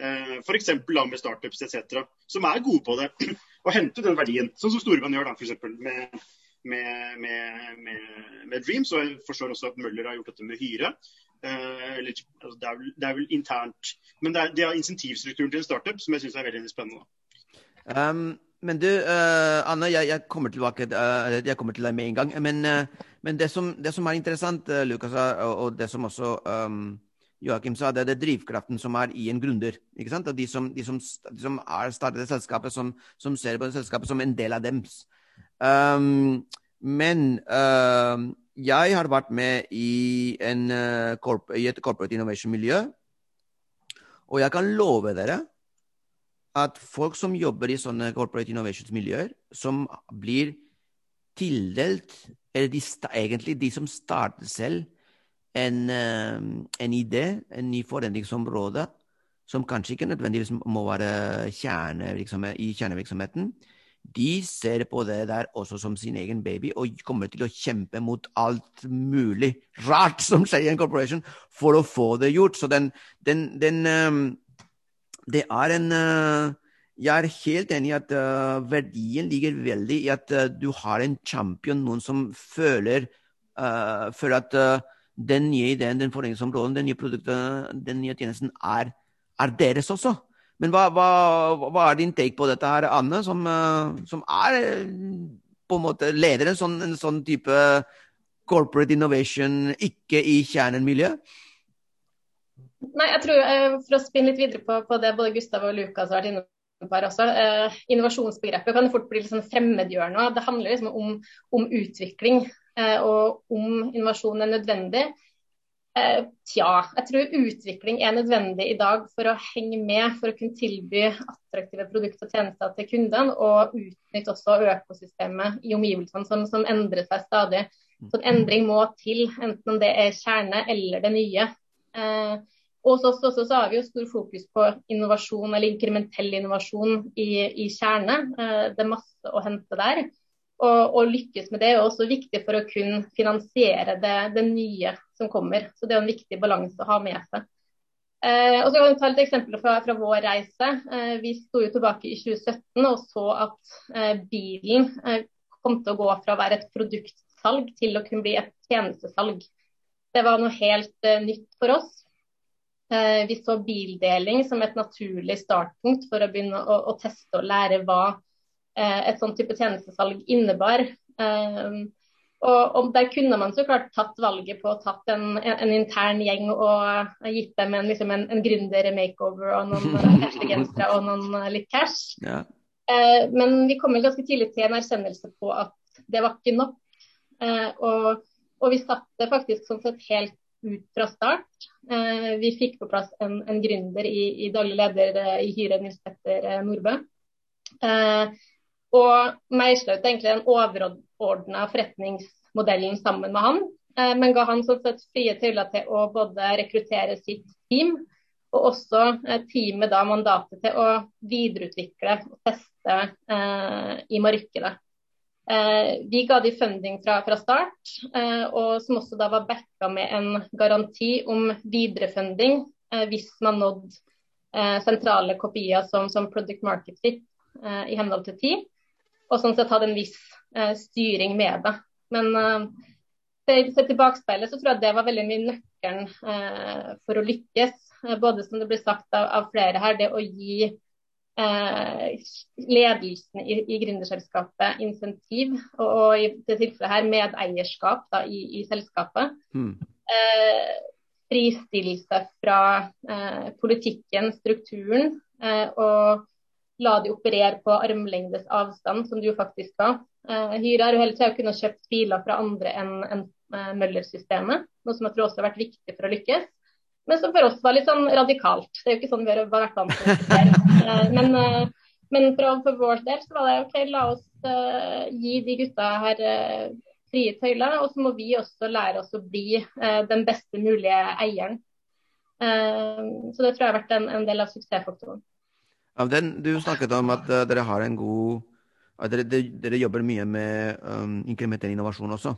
Eh, F.eks. med startups etc., som er gode på det. Å hente den verdien, sånn som Storebrand gjør da, f.eks. Med, med, med, med, Dreams. Og jeg forstår også at Møller har gjort dette med Hyre. Eh, eller, altså, det, er vel, det, er vel, internt. Men det er, de har insentivstrukturen til en startup som jeg syns er veldig spennende.
Um, men du, uh, Anne, jeg, jeg, kommer tilbake, uh, jeg kommer til deg med en gang. Men, uh, men det, som, det, som, er interessant, Lukas, og, og, det som også um, Joakim sa, det er det drivkraften som er i en gründer. ikke sant? Og de som, de som, de som er startet selskapet, som, som, ser på det selskapet som en del av dems. Um, men jeg har vært med i, en, uh, i et corporate innovation-miljø. Og jeg kan love dere at folk som jobber i sånne corporate innovations-miljøer, som blir tildelt Eller de, egentlig de som starter selv en, uh, en idé, en ny forendringsområde, som kanskje ikke nødvendigvis må være kjernevirksomhet, i kjernevirksomheten, de ser på det der også som sin egen baby og kommer til å kjempe mot alt mulig rart som skjer i en corporation for å få det gjort. Så den, den, den um, Det er en uh, Jeg er helt enig i at uh, verdien ligger veldig i at uh, du har en champion, noen som føler, føler at den nye ideen, den forretningsområden, den nye produktet, den nye tjenesten er, er deres også. Men hva, hva, hva, er din take på dette her, Anne, som, eh, som er eh, på en måte leder en sånn, en sånn type corporate innovation, ikke i kjernemiljø?
Nei, jeg tror, eh, For å spinne litt videre på, på det både Gustav og Lukas har vært inne på her også, eh, Innovasjonsbegrepet kan fort bli sånn fremmedgjørende. Det handler liksom om, om utvikling eh, og om innovasjon er nødvendig. Eh, tja, jeg tror utvikling er nødvendig i dag for å henge med, for å kunne tilby attraktive produkter og tjenester til kundene, og utnytte også økosystemet i omgivelsene som, som endrer seg stadig. Så en endring må til, enten om det er kjerne eller det nye. Eh, hos oss også så har vi jo stor fokus på innovasjon eller inkrementell innovasjon i, i kjerne. Eh, det er masse å hente der. Og, og, lykkes med det er også viktig for å kunne finansiere det, det nye som kommer. Så det er en viktig balanse å ha med seg. Eh, og så kan vi ta et eksempel fra, fra vår reise. Eh, vi sto jo tilbake i 2017 og så at eh, bilen eh, kom til å gå fra å være et produktsalg til å kunne bli et tjenestesalg. Det var noe helt eh, nytt for oss. Eh, vi så bildeling som et naturlig startpunkt for å begynne å, å teste og lære hva et sånn type tjenestesalg innebar. Eh, og, og, Der kunne man så klart tatt valget på å tatt en, en, en intern gjeng og gitt dem en, liksom en, en gründer-makeover og noen cashgensere og noen litt cash. Ja. Eh, men vi kom ganske tidlig til en erkjennelse på at det var ikke nok. Eh, og, og vi satte faktisk sånn sett helt ut fra start. Eh, vi fikk på plass en, en gründer i, i, daglig leder eh, i Hyre, Nils Petter eh, Nordbø. Og meisla ut egentlig den overordna forretningsmodellen sammen med han. men ga han sånn sett frie tøyler til å både rekruttere sitt team, og også teamet da mandatet til å videreutvikle og teste i markedet. Eh, vi ga de funding fra, fra start, eh, og som også da var backa med en garanti om viderefunding eh, hvis man nådde sentrale kopier som, som product market fit i henhold til tid. Og sånn sett hadde en viss styring med det. Men sett i bakspeilet så tror jeg det var veldig mye nøkkelen for å lykkes. både som det blir sagt av, av flere her, det å gi eh, ledelsen i, i gründerselskapet insentiv, og, og i det tilfellet her medeierskap da, i, i, selskapet. Mm. Eh, fristillelse fra eh, politikken, strukturen, eh, og la de operere på armlengdes avstand, som du faktisk var. Eh, Hyre har jo hele tida kunnet kjøpt biler fra andre enn en, eh, Møller-systemet, noe som jeg tror også har vært viktig for å lykkes. Men som for oss var litt sånn radikalt. Det er jo ikke sånn vi har vært vant til. Eh, men, eh, men for, for, vår del så var det OK, la oss uh, gi de gutta her uh, frie tøyler. Og så må vi også lære oss å bli uh, den beste mulige eieren. så det tror jeg har vært en, en del av suksessfaktoren.
Den, du snakket om at dere har en god at dere, dere, jobber mye med um, inkrementell innovasjon også.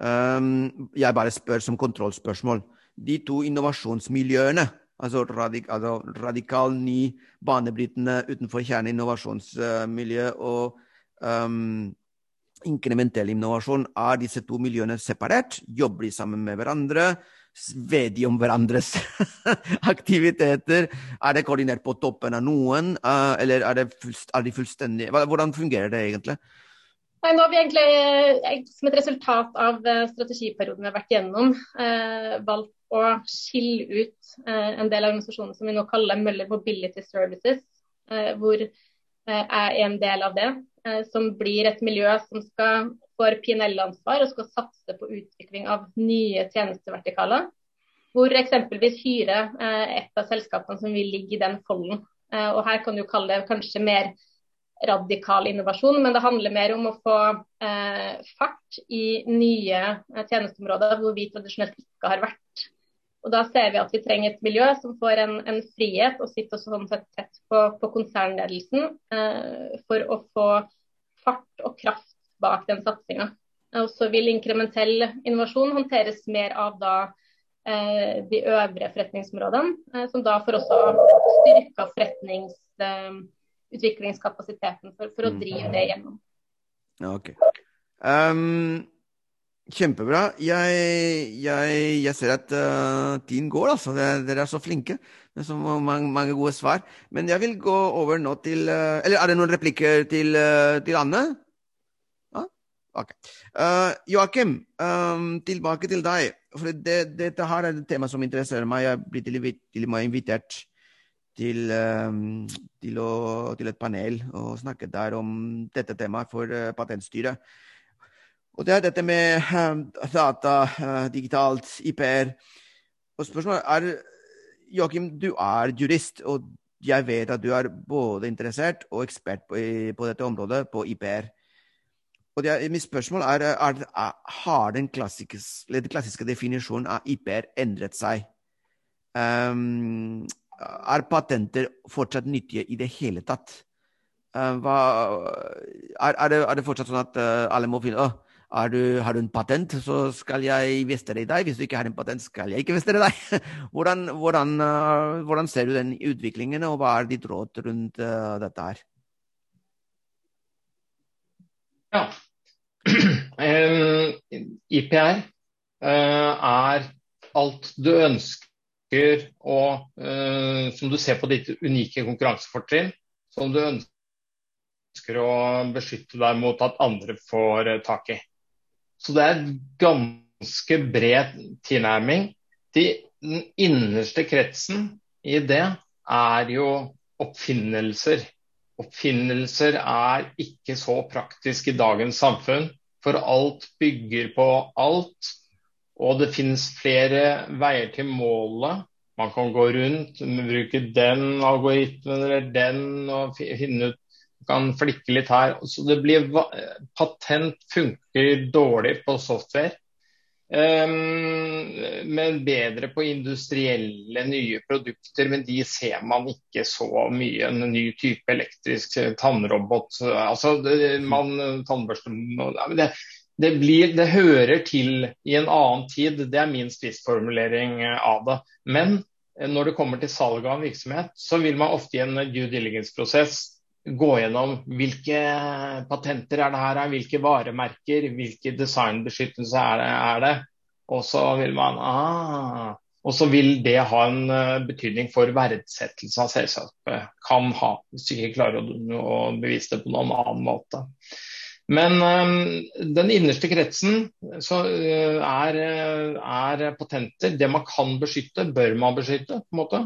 Um, jeg bare spør som kontrollspørsmål de to innovasjonsmiljøene, altså, radik, altså radikal ny, banebrytende utenfor kjerneinnovasjonsmiljø og um, inkrementell innovasjon, er disse to miljøene separert? Jobber de sammen med hverandre? De om hverandres aktiviteter? Er det koordinert på toppen av noen, uh, eller er, fullst, er de fullstendig Hvordan fungerer det egentlig?
Nei, nå har vi egentlig, eh, som et resultat av eh, strategiperioden vi har vært gjennom, eh, valgt å skille ut eh, en del av organisasjonen som vi nå kaller Møller Mobility Services, eh, hvor eh, jeg er en del av det. som blir et miljø som skal får PNL-ansvar og skal satse på utvikling av nye tjenestevertikaler. Hvor eksempelvis Hyre er et av selskapene som vil ligge i den folden. Og her kan du kalle det kanskje mer radikal innovasjon, men det handler mer om å få eh, fart i nye eh, tjenesteområder hvor vi tradisjonelt ikke har vært. Og Da ser vi at vi trenger et miljø som får en, en frihet og sitter sånn sett tett på, på konsernledelsen eh, for å få fart og kraft bak den satsinga. Og så vil inkrementell innovasjon håndteres mer av da eh, de øvrige forretningsområdene, eh, som da får også styrka forretningsutviklingskapasiteten eh, for, for å mm. drive det gjennom.
Ja, ok. Um, kjempebra. Jeg, jeg, jeg, ser at uh, tiden går, altså. Dere er så flinke. Er så mange, mange, gode svar. Men jeg vil gå over nå til uh, Eller er det noen replikker til, uh, til Anne? Ja? Uh, Joakim, um, tilbake til deg. For det, dette her er et tema som interesserer meg. Jeg blir til, til og med invitert til, um, til, å, til, et panel og snakke der om dette temaet for uh, Patentstyret. Og det er dette med uh, data, uh, digitalt, IPR. Og spørsmålet er Joakim, du er jurist, og jeg vet at du er både interessert og ekspert på, på dette området, på IPR. Og det, mitt spørsmål er, er, er har den klassiske, den klassiske definisjonen av IPR endret seg? Um, er patenter fortsatt nyttige i det hele tatt? Uh, hva, er, er, det, er, det, fortsatt sånn at uh, alle må finne oh, du, har du en patent, så skal jeg investere i deg. Hvis du ikke har en patent, skal jeg ikke investere i deg. Hvordan, hvordan, uh, hvordan, ser du den utviklingen, og hva er ditt råd rundt dette her?
Ja. IPR er alt du ønsker og uh, som du ser på ditt unike konkurransefortrinn, som du ønsker å beskytte deg mot at andre får tak i. Så det er ganske bred tilnærming. Den innerste kretsen i det er jo oppfinnelser. Oppfinnelser er ikke så praktisk i dagens samfunn, for alt bygger på alt. Og det finnes flere veier til målet. Man kan gå rundt, bruke den algoritmen eller den og finne ut kan flikke litt her. Så det blir Patent funker dårlig på software. Um, men bedre på industrielle nye produkter, men de ser man ikke så mye. En ny type elektrisk tannrobot. altså man, tannbørste, det, det, blir, det hører til i en annen tid. Det er min spissformulering av det. Men når det kommer til salg av en virksomhet, så vil man ofte i en due diligence-prosess gå gjennom hvilke patenter er det her, hvilke varemerker, hvilke designbeskyttelse er det. Er det? Og så vil man ah, og så vil det ha en uh, betydning for verdsettelse av selskapet. Kan ha, hvis du ikke klarer å, bevise det på noen annen måte. Men um, den innerste kretsen uh, er, er, patenter. Det man kan beskytte, bør man beskytte. på en måte.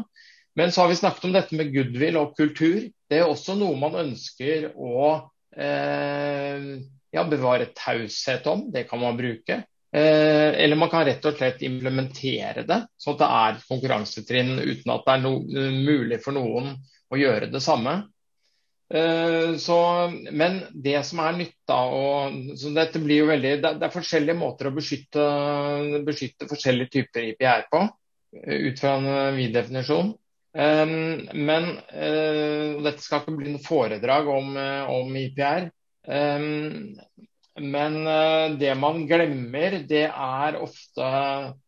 Men så har vi snakket om dette med goodwill og kultur. Det er også noe man ønsker å eh, ja, bevare taushet om. Det kan man bruke. Eh, eller man kan rett og slett implementere det, sånn at det er konkurransetrinn uten at det er no mulig for noen å gjøre det samme. Eh, så, men det som er nytta dette blir jo veldig, det, det er forskjellige måter å beskytte, beskytte forskjellige typer IPR på, ut fra en vid definisjon. Um, men uh, dette skal ikke bli noe foredrag om, uh, om IPR. Um, men uh, det man glemmer, det er ofte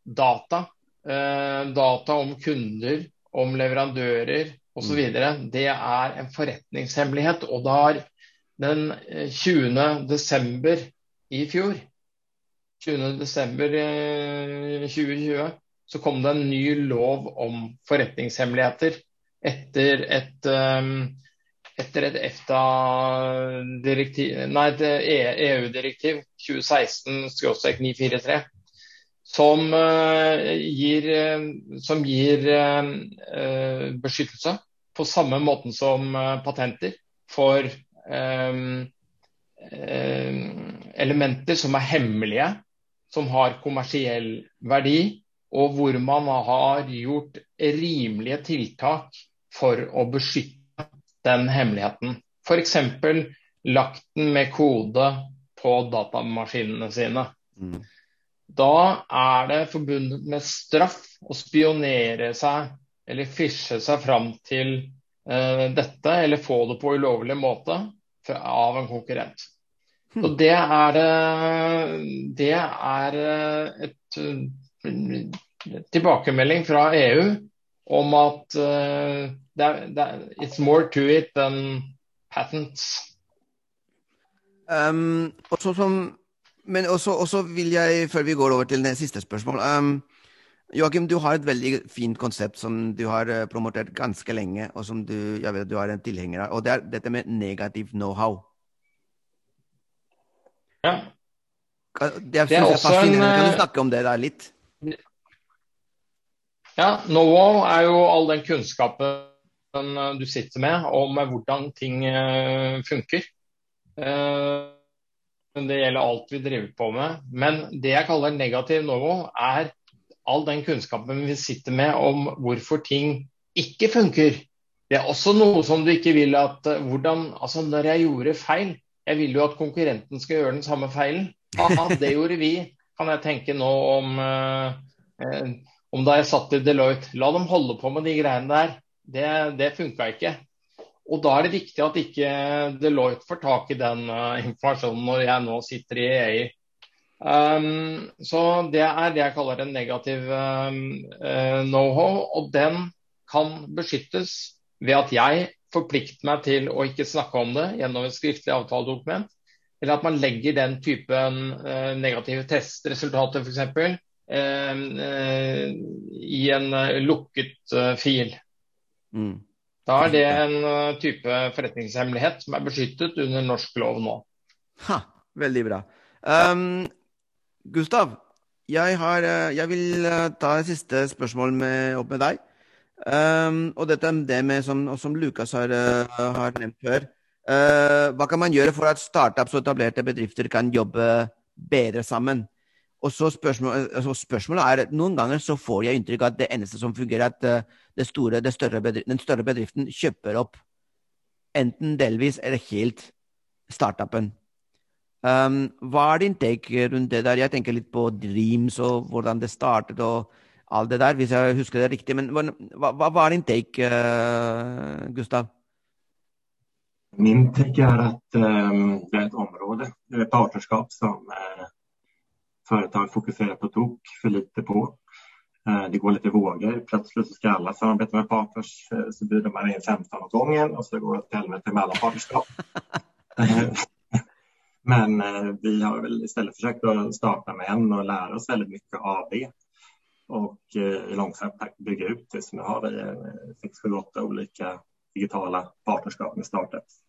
data. data om kunder, om leverandører osv. Mm. Det er en forretningshemmelighet. Og da har den 20. desember i fjor 20. desember 2020 så kom det en ny lov om forretningshemmeligheter etter et, um, etter et EU-direktiv 2016-943 som uh, gir, som gir uh, beskyttelse på samme måten som uh, patenter for um, elementer som er hemmelige, som har kommersiell verdi, og hvor man har gjort rimelige tiltak for å beskytte den hemmeligheten. F.eks. lagt den med kode på datamaskinene sine. Mm. Da er det forbundet med straff å spionere seg eller fishe seg fram til uh, dette, eller få det på ulovlig måte av en konkurrent. Mm. Så det er, det er et tilbakemelding fra EU om at uh, that, that it's more to it than patents.
Um, også som, men også, også, vil jeg, før vi går over til det siste spørsmålet um, Joakim, du har et veldig fint konsept som du har uh, promotert ganske lenge, og som du, jeg vet, du har en tilhenger av. Og det er dette med negativ know-how.
Ja.
Det er, det er fascinerende. En, kan du eh, snakke om det der litt?
Ja, know er jo all den kunnskapen eh, du sitter med om hvordan ting eh, funker. Eh, det gjelder alt vi driver på med. Men det jeg kaller negativ know er all den kunnskapen vi sitter med om hvorfor ting ikke funker. Det er også noe som du ikke vil at hvordan, altså Når jeg gjorde feil, jeg vil jo at konkurrenten skal gjøre den samme feilen. Aha, det gjorde vi, kan jeg tenke nå om om da jeg satt i Deloitte. La dem holde på med de greiene der. Det, det funka ikke. Og da er det viktig at ikke Deloitte får tak i den uh, informasjonen når jeg nå sitter i EI. Um, så det er det jeg kaller en negativ um, uh, know-how, og den kan beskyttes ved at jeg forplikter meg til å ikke snakke om det gjennom et skriftlig avtaledokument, eller at man legger den typen uh, negative testresultater f.eks. Uh, uh, i en lukket fil. Mm. Da er det en uh, type forretningshemmelighet som er beskyttet under norsk lov nå.
Ha, veldig bra. Um, Gustav, jeg, har, uh, jeg vil uh, ta et siste spørsmål med, opp med deg. Um, og dette er det med, som, som Lukas har, har, nevnt før. hva kan man gjøre for at startups og etablerte bedrifter kan jobbe bedre sammen? Og så spørsmål, altså spørsmålet er Noen ganger så får jeg inntrykk av at det eneste som fungerer, er at det store, bedriften, den større bedriften kjøper opp enten delvis eller helt startupen. Um, hva er din take rundt det der? Jeg tenker litt på Dreams og hvordan det startet og alt det der, hvis jeg husker det riktig. Men hva, hva, hva er din take, uh, Gustav?
Min take er at um, det er et område, et partnerskap, som uh, företag fokuserar på tok för lite på. Eh, det går lite vågor. Plötsligt så ska alla samarbeta med partners. Eh, så bjuder man in 15 åt gången och så går det åt helvete med alla partnerskap. Men eh, vi har väl istället försökt att starta med en och lära oss väldigt mycket av det. Och i långsam takt bygga ut det. Så nu har vi 6, 7, 8 olika digitala partnerskap med startups.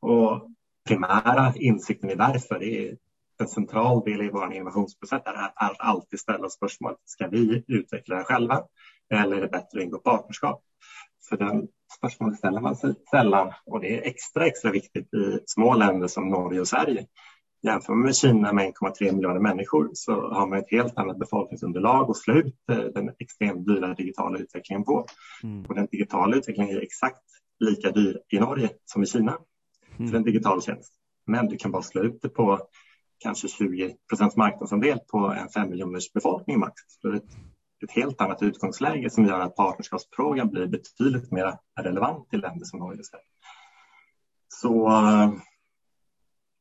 Och primära insikten i det är en central del i vår innovationsprocess är att alltid ställa spørsmålet ska vi utveckla det själva eller är det bättre att ingå partnerskap? För den spørsmålet ställer man sig sällan och det är extra extra viktigt i små länder som Norge och Sverige. Jämför man med Kina med 1,3 miljoner människor så har man ett helt annat befolkningsunderlag och slut den extremt dyra digitala utvecklingen på. Mm. Och den digitala utvecklingen är exakt lika dyr i Norge som i Kina mm. för en digital tjänst. Men du kan bara slå ut det på kanske 20 procents marknadsandel på en fem miljoners befolkning max. Så det är ett, ett helt annat utgångsläge som gör att partnerskapsfrågan blir betydligt mer relevant i länder som Norge och. Så uh,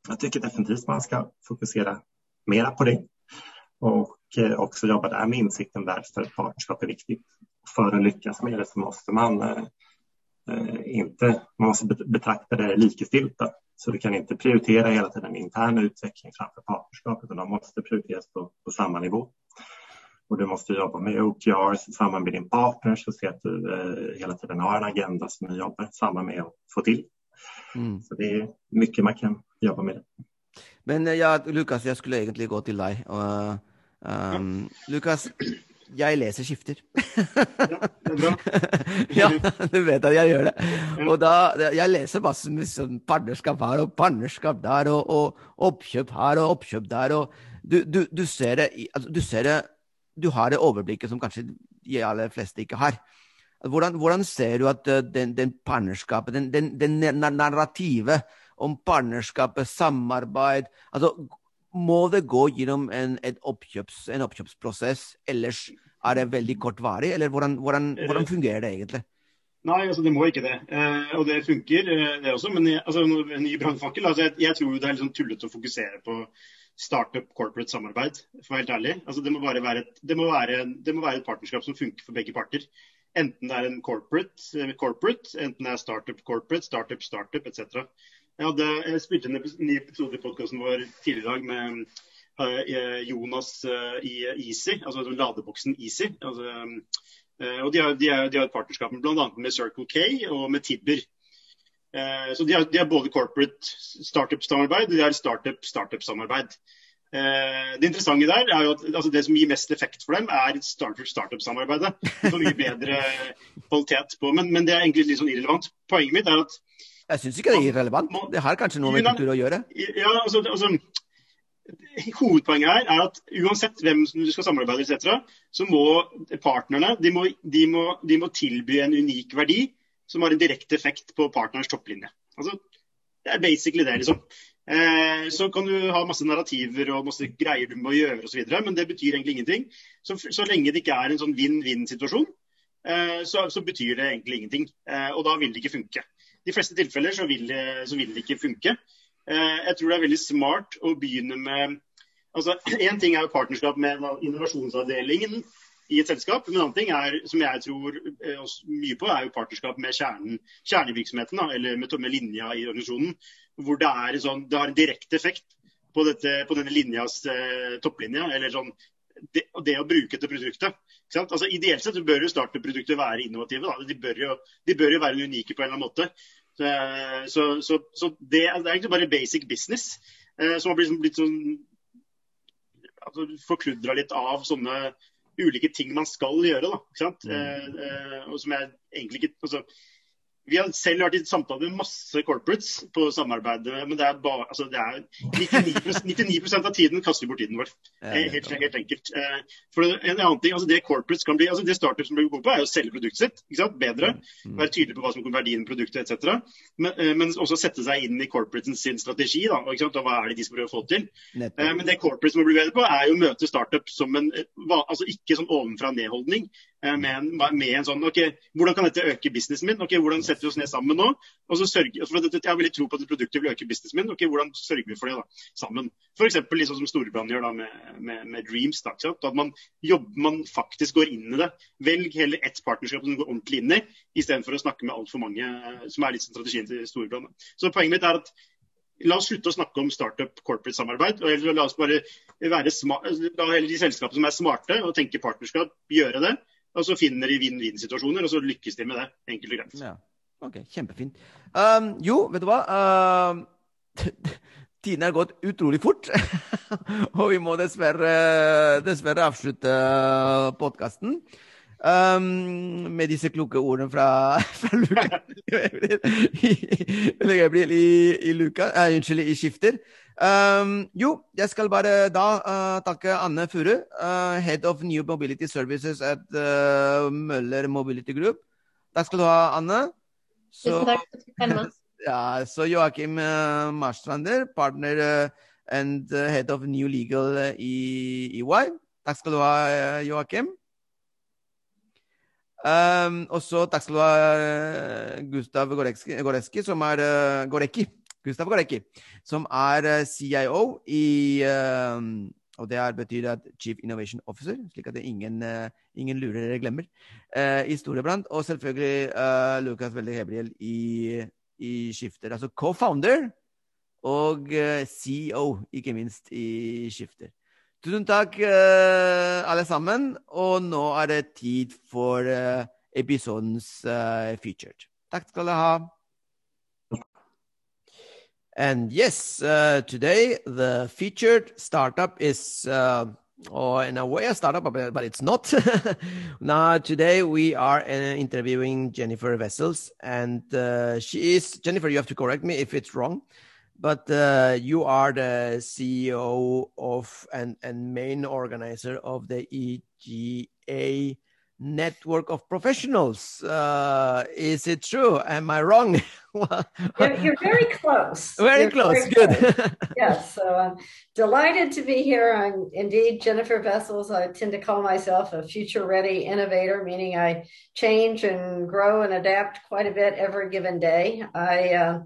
jag tycker definitivt man ska fokusera mera på det och uh, också jobba där med insikten varför partnerskap är viktigt. För att lyckas med det så måste man eh, inte, man måste betrakta det likestilt. Så du kan inte prioritera hela tiden intern utveckling framför partnerskap utan de måste prioriteras på, på samma nivå. Och du måste jobba med OKRs samman med din partner så se att du eh, hela tiden har en agenda som ni jobbar samman med att få till. Mm. Så det är mycket man kan jobba med.
Men eh, ja, Lukas, jag skulle egentligen gå till dig. Uh, um, Lukas, jeg leser skifter. ja, det er bra. ja, du vet at jeg gjør det. Og da, Jeg leser masse med sånn partnerskap her og partnerskap der, og, og oppkjøp her og oppkjøp der. og Du, du, du ser det, altså, du ser det Du har det overblikket som kanskje de aller fleste ikke har. Hvordan, hvordan ser du at eh, den, den partnerskapet, den, den, den narrativet om partnerskapet, samarbeid altså må det gå gjennom en, oppkjøps, en oppkjøpsprosess, ellers er det veldig kortvarig? Eller hvordan, hvordan, hvordan fungerer det egentlig?
Nei, altså det må ikke det. Eh, og det funker, eh, det også. Men altså, en ny brannfakkel altså, jeg, jeg, tror det er sånn tullete å fokusere på startup corporate samarbeid, for å være helt ærlig. Altså, det, må være et, det, må være, det må være et partnerskap som funker for begge parter. Enten det er en corporate, eh, corporate enten det er startup corporate, startup startup etc. Jeg, hadde, jeg spilte en ny episode i podkasten vår tidligere i dag med uh, Jonas uh, i Easy, altså ladeboksen Easy. Altså, og de har, de, har, de et partnerskap bl.a. med Circle K og med Tibber. så de har, de har, både corporate startup-samarbeid og de har startup-startup-samarbeid. det interessante der er jo at altså det som gir mest effekt for dem, er startup-startup-samarbeidet. Det får mye bedre kvalitet på, men, men det er egentlig litt sånn irrelevant. Poenget mitt er at
jeg syns ikke det er irrelevant. Det har kanskje noe med kultur å gjøre?
Ja, altså, altså Hovedpoenget her er at uansett hvem du skal samarbeide etc., så må partnerne de må, de, må, de må, tilby en unik verdi som har en direkte effekt på partners topplinje. Altså, det er basically det, liksom. Eh, så kan du ha masse narrativer og masse greier du må gjøre osv., men det betyr egentlig ingenting. Så, så, lenge det ikke er en sånn vinn-vinn-situasjon, eh, så, så, betyr det egentlig ingenting. Eh, og da vil det ikke funke. De fleste tilfeller så vil, så vil det ikke funke. Eh, jeg tror det er veldig smart å begynne med altså Én ting er jo partnerskap med innovasjonsavdelingen i et selskap. men En annen ting er, som jeg tror eh, mye på, er jo partnerskap med kjernen, kjernevirksomheten, eller med, med linja i organisasjonen hvor det, er sånn, det har en direkte effekt på, dette, på denne linjas eh, topplinja. eller sånn, det, det, å bruke dette produktet. Altså, ideelt sett bør jo startup-produkter være innovative. De bør, jo, de, bør jo, være unike på en eller annen måte. Så, så, så det, det, er egentlig bare basic business eh, som har blitt, blitt sånn altså, Forkludra litt av sånne ulike ting man skal gjøre. Da, mm. eh, eh, og som jeg egentlig ikke altså, vi har selv vært i samtale med masse corporates på samarbeidet, men det er, bare, altså det er 99, 99 av tiden kaster vi bort tiden vår. Helt, helt enkelt. Eh, for en annen ting, altså Det corporates kan bli, altså det startups blir gode på, er å selge produktet sitt ikke sant? bedre. Mm. Være tydelig på hva som kommer verdien i produktet etc. Men, eh, men, også sette seg inn i corporates sin strategi. da, ikke sant? Og hva er det de skal prøve å få til. Eh, men det corporates må bli bedre på, er jo å møte startup som en altså ikke sånn ovenfra-ned-holdning, med, med, en sånn OK, hvordan kan dette øke businessen min? ok, Hvordan setter vi oss ned sammen nå. og så sørger, for Jeg har veldig tro på at produktet vil øke businessen min. ok, Hvordan sørger vi for det da, sammen? F.eks. Liksom som Storebrand gjør da med, med, med Dreams. Da, at man, jobber, man faktisk går inn i det. Velg heller ett partnerskap som du går ordentlig inn i, istedenfor å snakke med altfor mange, som er sånn strategien til Storebrand. Så poenget mitt er at La oss slutte å snakke om startup corporate-samarbeid. og La oss bare være smart, la de selskapene som er smarte og tenker partnerskap, gjøre det. Og så finner de vinn-vinn-situasjoner, og så lykkes de med det. Enkelt og greit.
Ja. Ok, Kjempefint. Um, jo, vet du hva? Um, tiden har gått utrolig fort. og vi må dessverre, dessverre avslutte podkasten. Um, med disse kloke ordene fra, fra Luka Gabriel i, i, Luka, uh, unnskyld, i Skifter. Um, jo, jeg skal bare da uh, takke Anne Furu, uh, Head of New Mobility Services at uh, Møller Mobility Group. Takk skal du ha, Anne.
Så,
ja, så Joakim uh, Marstrander, partner and head of New Legal i EY. Takk skal du ha, Joakim. Um, og så takk skal du ha, Gustav Goreski, Goreski som er Gorecki Gustav Galecki, som er eh, CIO i uh, og det betyr at Chief Innovation Officer, slik at ingen, uh, ingen lurer eller glemmer, uh, i Storebrand. Og selvfølgelig uh, Lukas Welde Hebriel i, i Skifter. Altså co-founder og CEO, ikke minst, i Skifter. Tusen takk, alle sammen. Og nå er det tid for episodens featured. Takk skal dere ha. And yes, uh, today the featured startup is, uh, or in a way, a startup, but it's not. now, today we are uh, interviewing Jennifer Vessels, and uh, she is Jennifer. You have to correct me if it's wrong, but uh, you are the CEO of and and main organizer of the EGA network of professionals. Uh, is it true? Am I wrong?
you're, you're, very close.
Very you're close. Very Good.
Close. yes. So I'm delighted to be here. I'm indeed Jennifer Vessels. I tend to call myself a future ready innovator, meaning I change and grow and adapt quite a bit every given day. I uh,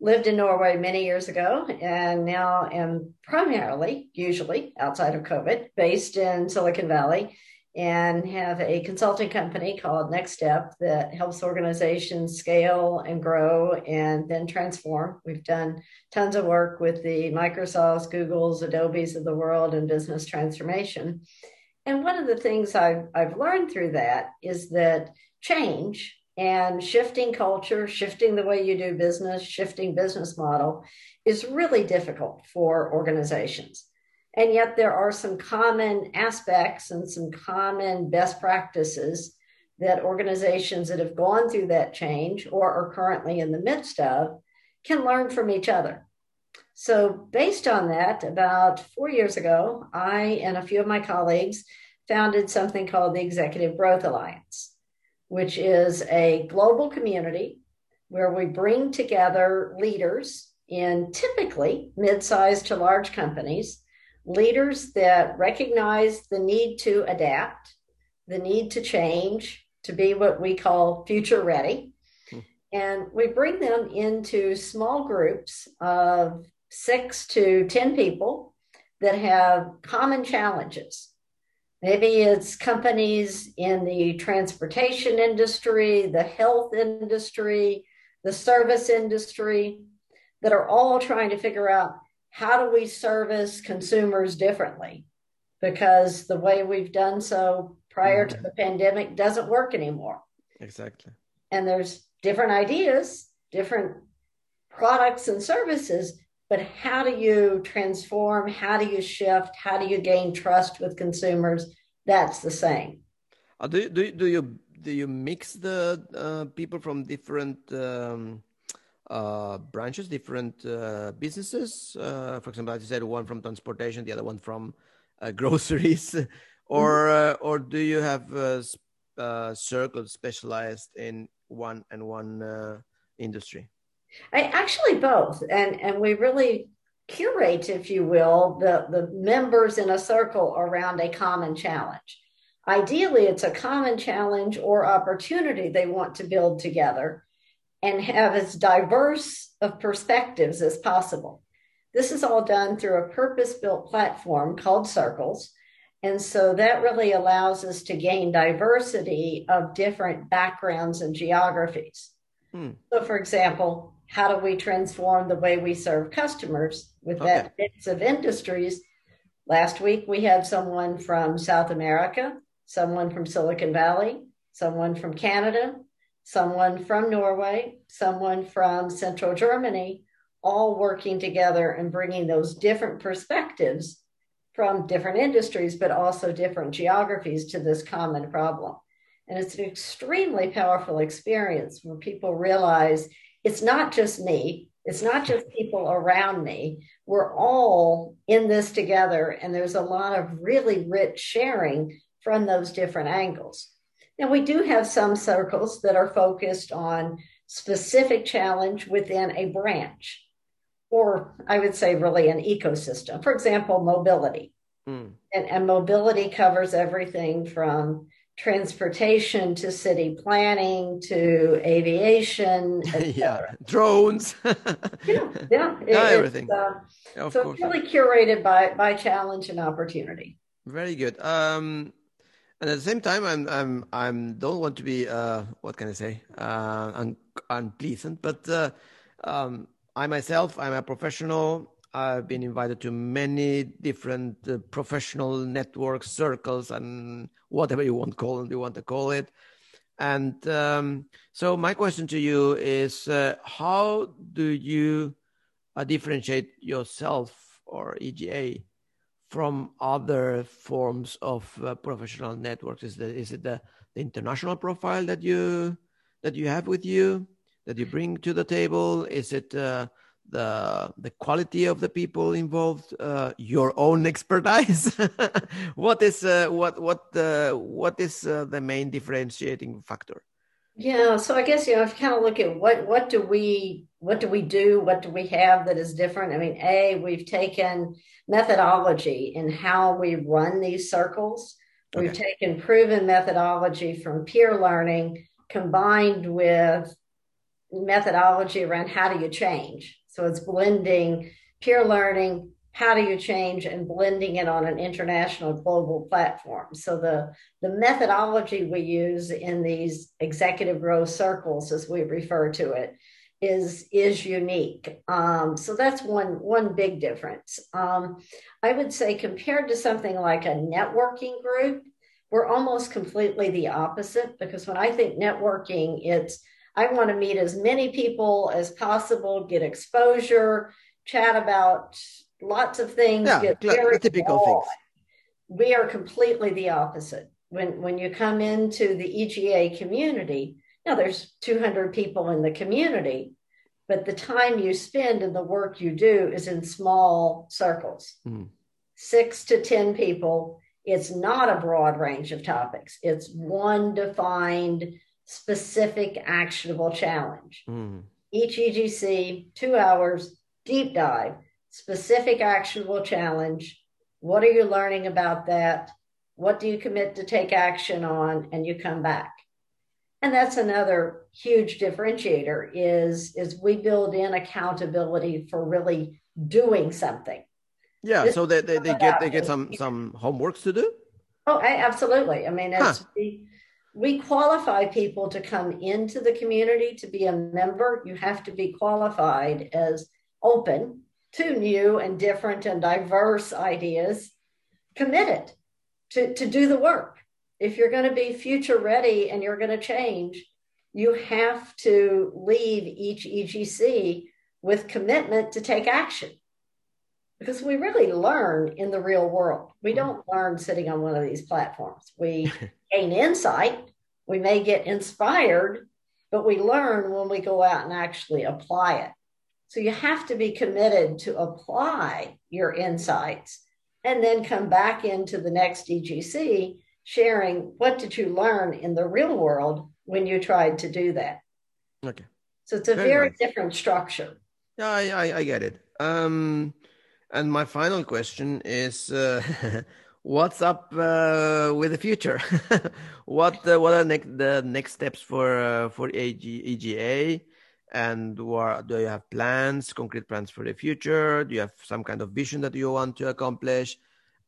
lived in Norway many years ago and now am primarily, usually outside of COVID, based in Silicon Valley and have a consulting company called Next Step that helps organizations scale and grow and then transform. We've done tons of work with the Microsofts, Googles, Adobes of the world in business transformation. And one of the things I've, I've learned through that is that change and shifting culture, shifting the way you do business, shifting business model is really difficult for organizations. And yet there are some common aspects and some common best practices that organizations that have gone through that change or are currently in the midst of can learn from each other. So, based on that, about four years ago, I and a few of my colleagues founded something called the Executive Growth Alliance, which is a global community where we bring together leaders in typically mid-sized to large companies, leaders that recognize the need to adapt, the need to change, to be what we call future ready. Hmm. And we bring them into small groups of six to 10 people that have common challenges. Maybe it's companies in the transportation industry, the health industry, the service industry that are all trying to figure out how do we service consumers differently? Because the way we've done so prior mm-hmm. to the pandemic doesn't work anymore.
Exactly.
And there's different ideas, different products and services, but how do you transform? How do you shift? How do you gain trust with consumers? That's the same.
Uh, do, do, do you do you mix the uh, people from different um, uh, branches, different uh, businesses? Uh, for example, as you said, one from transportation, the other one from uh, groceries, or mm-hmm. or do you have circles specialized in one and one industry?
I, actually both, and and we really curate, if you will, the the members in a circle around a common challenge. Ideally, it's a common challenge or opportunity they want to build together and have as diverse of perspectives as possible. This is all done through a purpose built platform called Circles. And so that really allows us to gain diversity of different backgrounds and geographies. Hmm. So, for example, how do we transform the way we serve customers with okay. that mix of industries? Last week, we had someone from South America, someone from Silicon Valley, someone from Canada, someone from Norway, someone from Central Germany, all working together and bringing those different perspectives from different industries, but also different geographies to this common problem. And it's an extremely powerful experience where people realize it's not just me, it's not just people around me. We're all in this together, and there's a lot of really rich sharing from those different angles. Now, we do have some circles that are focused on specific challenge within a branch, or I would say really an ecosystem. For example, mobility. Mm. And, and mobility covers everything from transportation to city planning to aviation.
yeah, drones.
yeah, yeah, it,
everything.
Uh, yeah, so course. it's really curated by by challenge and opportunity.
Very good. Um, and at the same time, I'm I'm I'm don't want to be uh, what can I say uh, un- unpleasant, but uh, um, I myself I'm a professional I've been invited to many different uh, professional networks, circles, and whatever you want call you want to call it. And um, so, my question to you is: uh, How do you uh, differentiate yourself or EGA from other forms of uh, professional networks? Is, the, is it the, the international profile that you that you have with you that you bring to the table? Is it uh, the the quality of the people involved, uh, your own expertise. what is uh, what what uh, what is uh, the main differentiating factor?
Yeah, so I guess you know if you kind of look at what what do we what do we do, what do we have that is different? I mean, a we've taken methodology in how we run these circles. We've taken proven methodology from peer learning combined with methodology around how do you change so it's blending peer learning, how do you change, and blending it on an international global platform. So the, the methodology we use in these executive growth circles, as we refer to it, is is unique. Um, so that's one one big difference. Um, I would say compared to something like a networking group, we're almost completely the opposite because when I think networking, it's I want to meet as many people as possible, get exposure, chat about lots of things.
Yeah, get very typical things.
We are completely the opposite. When when you come into the EGA community, now there's 200 people in the community, but the time you spend and the work you do is in small circles, mm. six to 10 people. It's not a broad range of topics. It's one defined specific actionable challenge. Mm. Each EGC, two hours, deep dive, specific actionable challenge. What are you learning about that? What do you commit to take action on? And you come back. And that's another huge differentiator is, is we build in accountability for really doing something.
Yeah, this so they, they, they get they get some some homeworks to do.
Oh, absolutely. I mean, huh. we, we qualify people to come into the community to be a member. You have to be qualified as open to new and different and diverse ideas, committed to, to do the work. If you're going to be future ready and you're going to change, you have to leave each EGC with commitment to take action. Because we really learn in the real world. We mm-hmm. don't learn sitting on one of these platforms. We gain insight, we may get inspired, but we learn when we go out and actually apply it. So you have to be committed to apply your insights and then come back into the next EGC sharing what did you learn in the real world when you tried to do that.
Okay.
So it's a very, very nice. different structure.
Yeah, I, I, I, get it. Um, and my final question is, uh, what's up uh, with the future? what uh, what are ne- the next steps for uh, for AG, EGA? And what, do you have plans, concrete plans for the future? Do you have some kind of vision that you want to accomplish?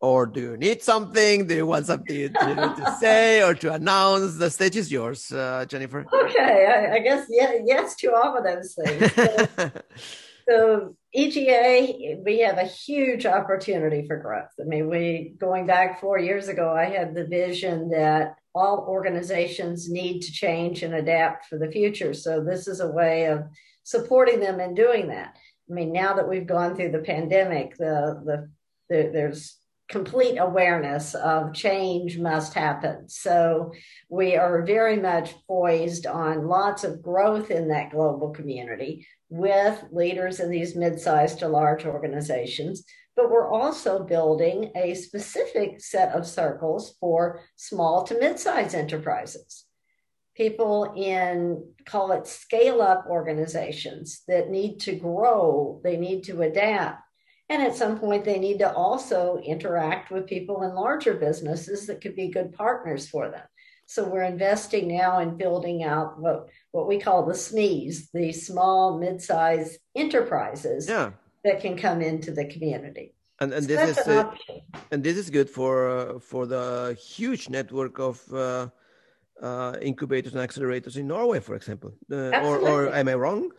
Or do you need something? Do you want something to, to say or to announce? The stage is yours, uh, Jennifer.
Okay, I, I, guess yeah, yes to all of those things. So, so EGA, we have a huge opportunity for growth. I mean, we going back four years ago, I had the vision that all organizations need to change and adapt for the future. So this is a way of supporting them in doing that. I mean, now that we've gone through the pandemic, the the, the there's complete awareness of change must happen. So we are very much poised on lots of growth in that global community with leaders in these mid-sized to large organizations. But we're also building a specific set of circles for small to mid-sized enterprises. People in, call it scale up organizations that need to grow, they need to adapt and at some point, they need to also interact with people in larger businesses that could be good partners for them. So we're investing now in building out what, what we call the SMEs, the small, mid-sized enterprises
yeah.
that can come into the community.
And, and so this is uh, and this is good for uh, for the huge network of uh, uh incubators and accelerators in Norway, for example. Uh, or, or am I wrong?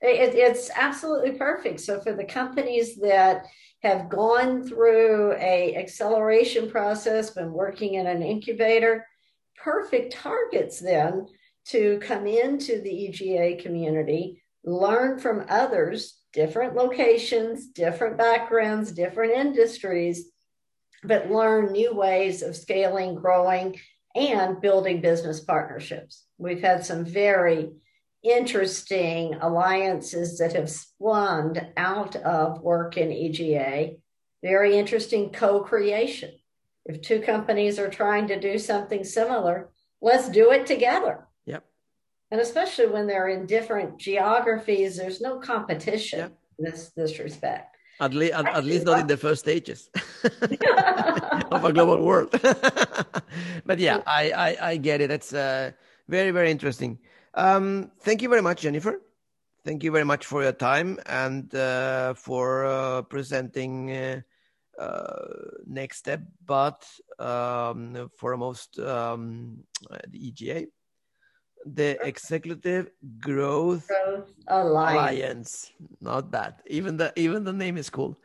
It, it's absolutely perfect. So for the companies that have gone through a acceleration process, been working in an incubator, perfect targets then to come into the EGA community, learn from others, different locations, different backgrounds, different industries, but learn new ways of scaling, growing, and building business partnerships. We've had some very interesting alliances that have spawned out of work in EGA. Very interesting co creation. If two companies are trying to do something similar, let's do it together.
Yep.
And especially when they're in different geographies, there's no competition yep. in this, this respect.
At, le- at, at least not in the first stages of a global world. but yeah, I, I, I get it. It's uh, very, very interesting. Um, thank you very much, Jennifer. Thank you very much for your time and uh, for uh, presenting uh, uh next step, but um, foremost um, the EGA, the Executive Growth,
Growth Alliance.
Alliance. Not bad. Even the even the name is cool.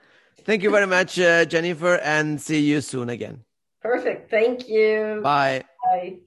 Thank you very much, uh, Jennifer, and see you soon again.
Perfect. Thank you.
Bye.
Bye.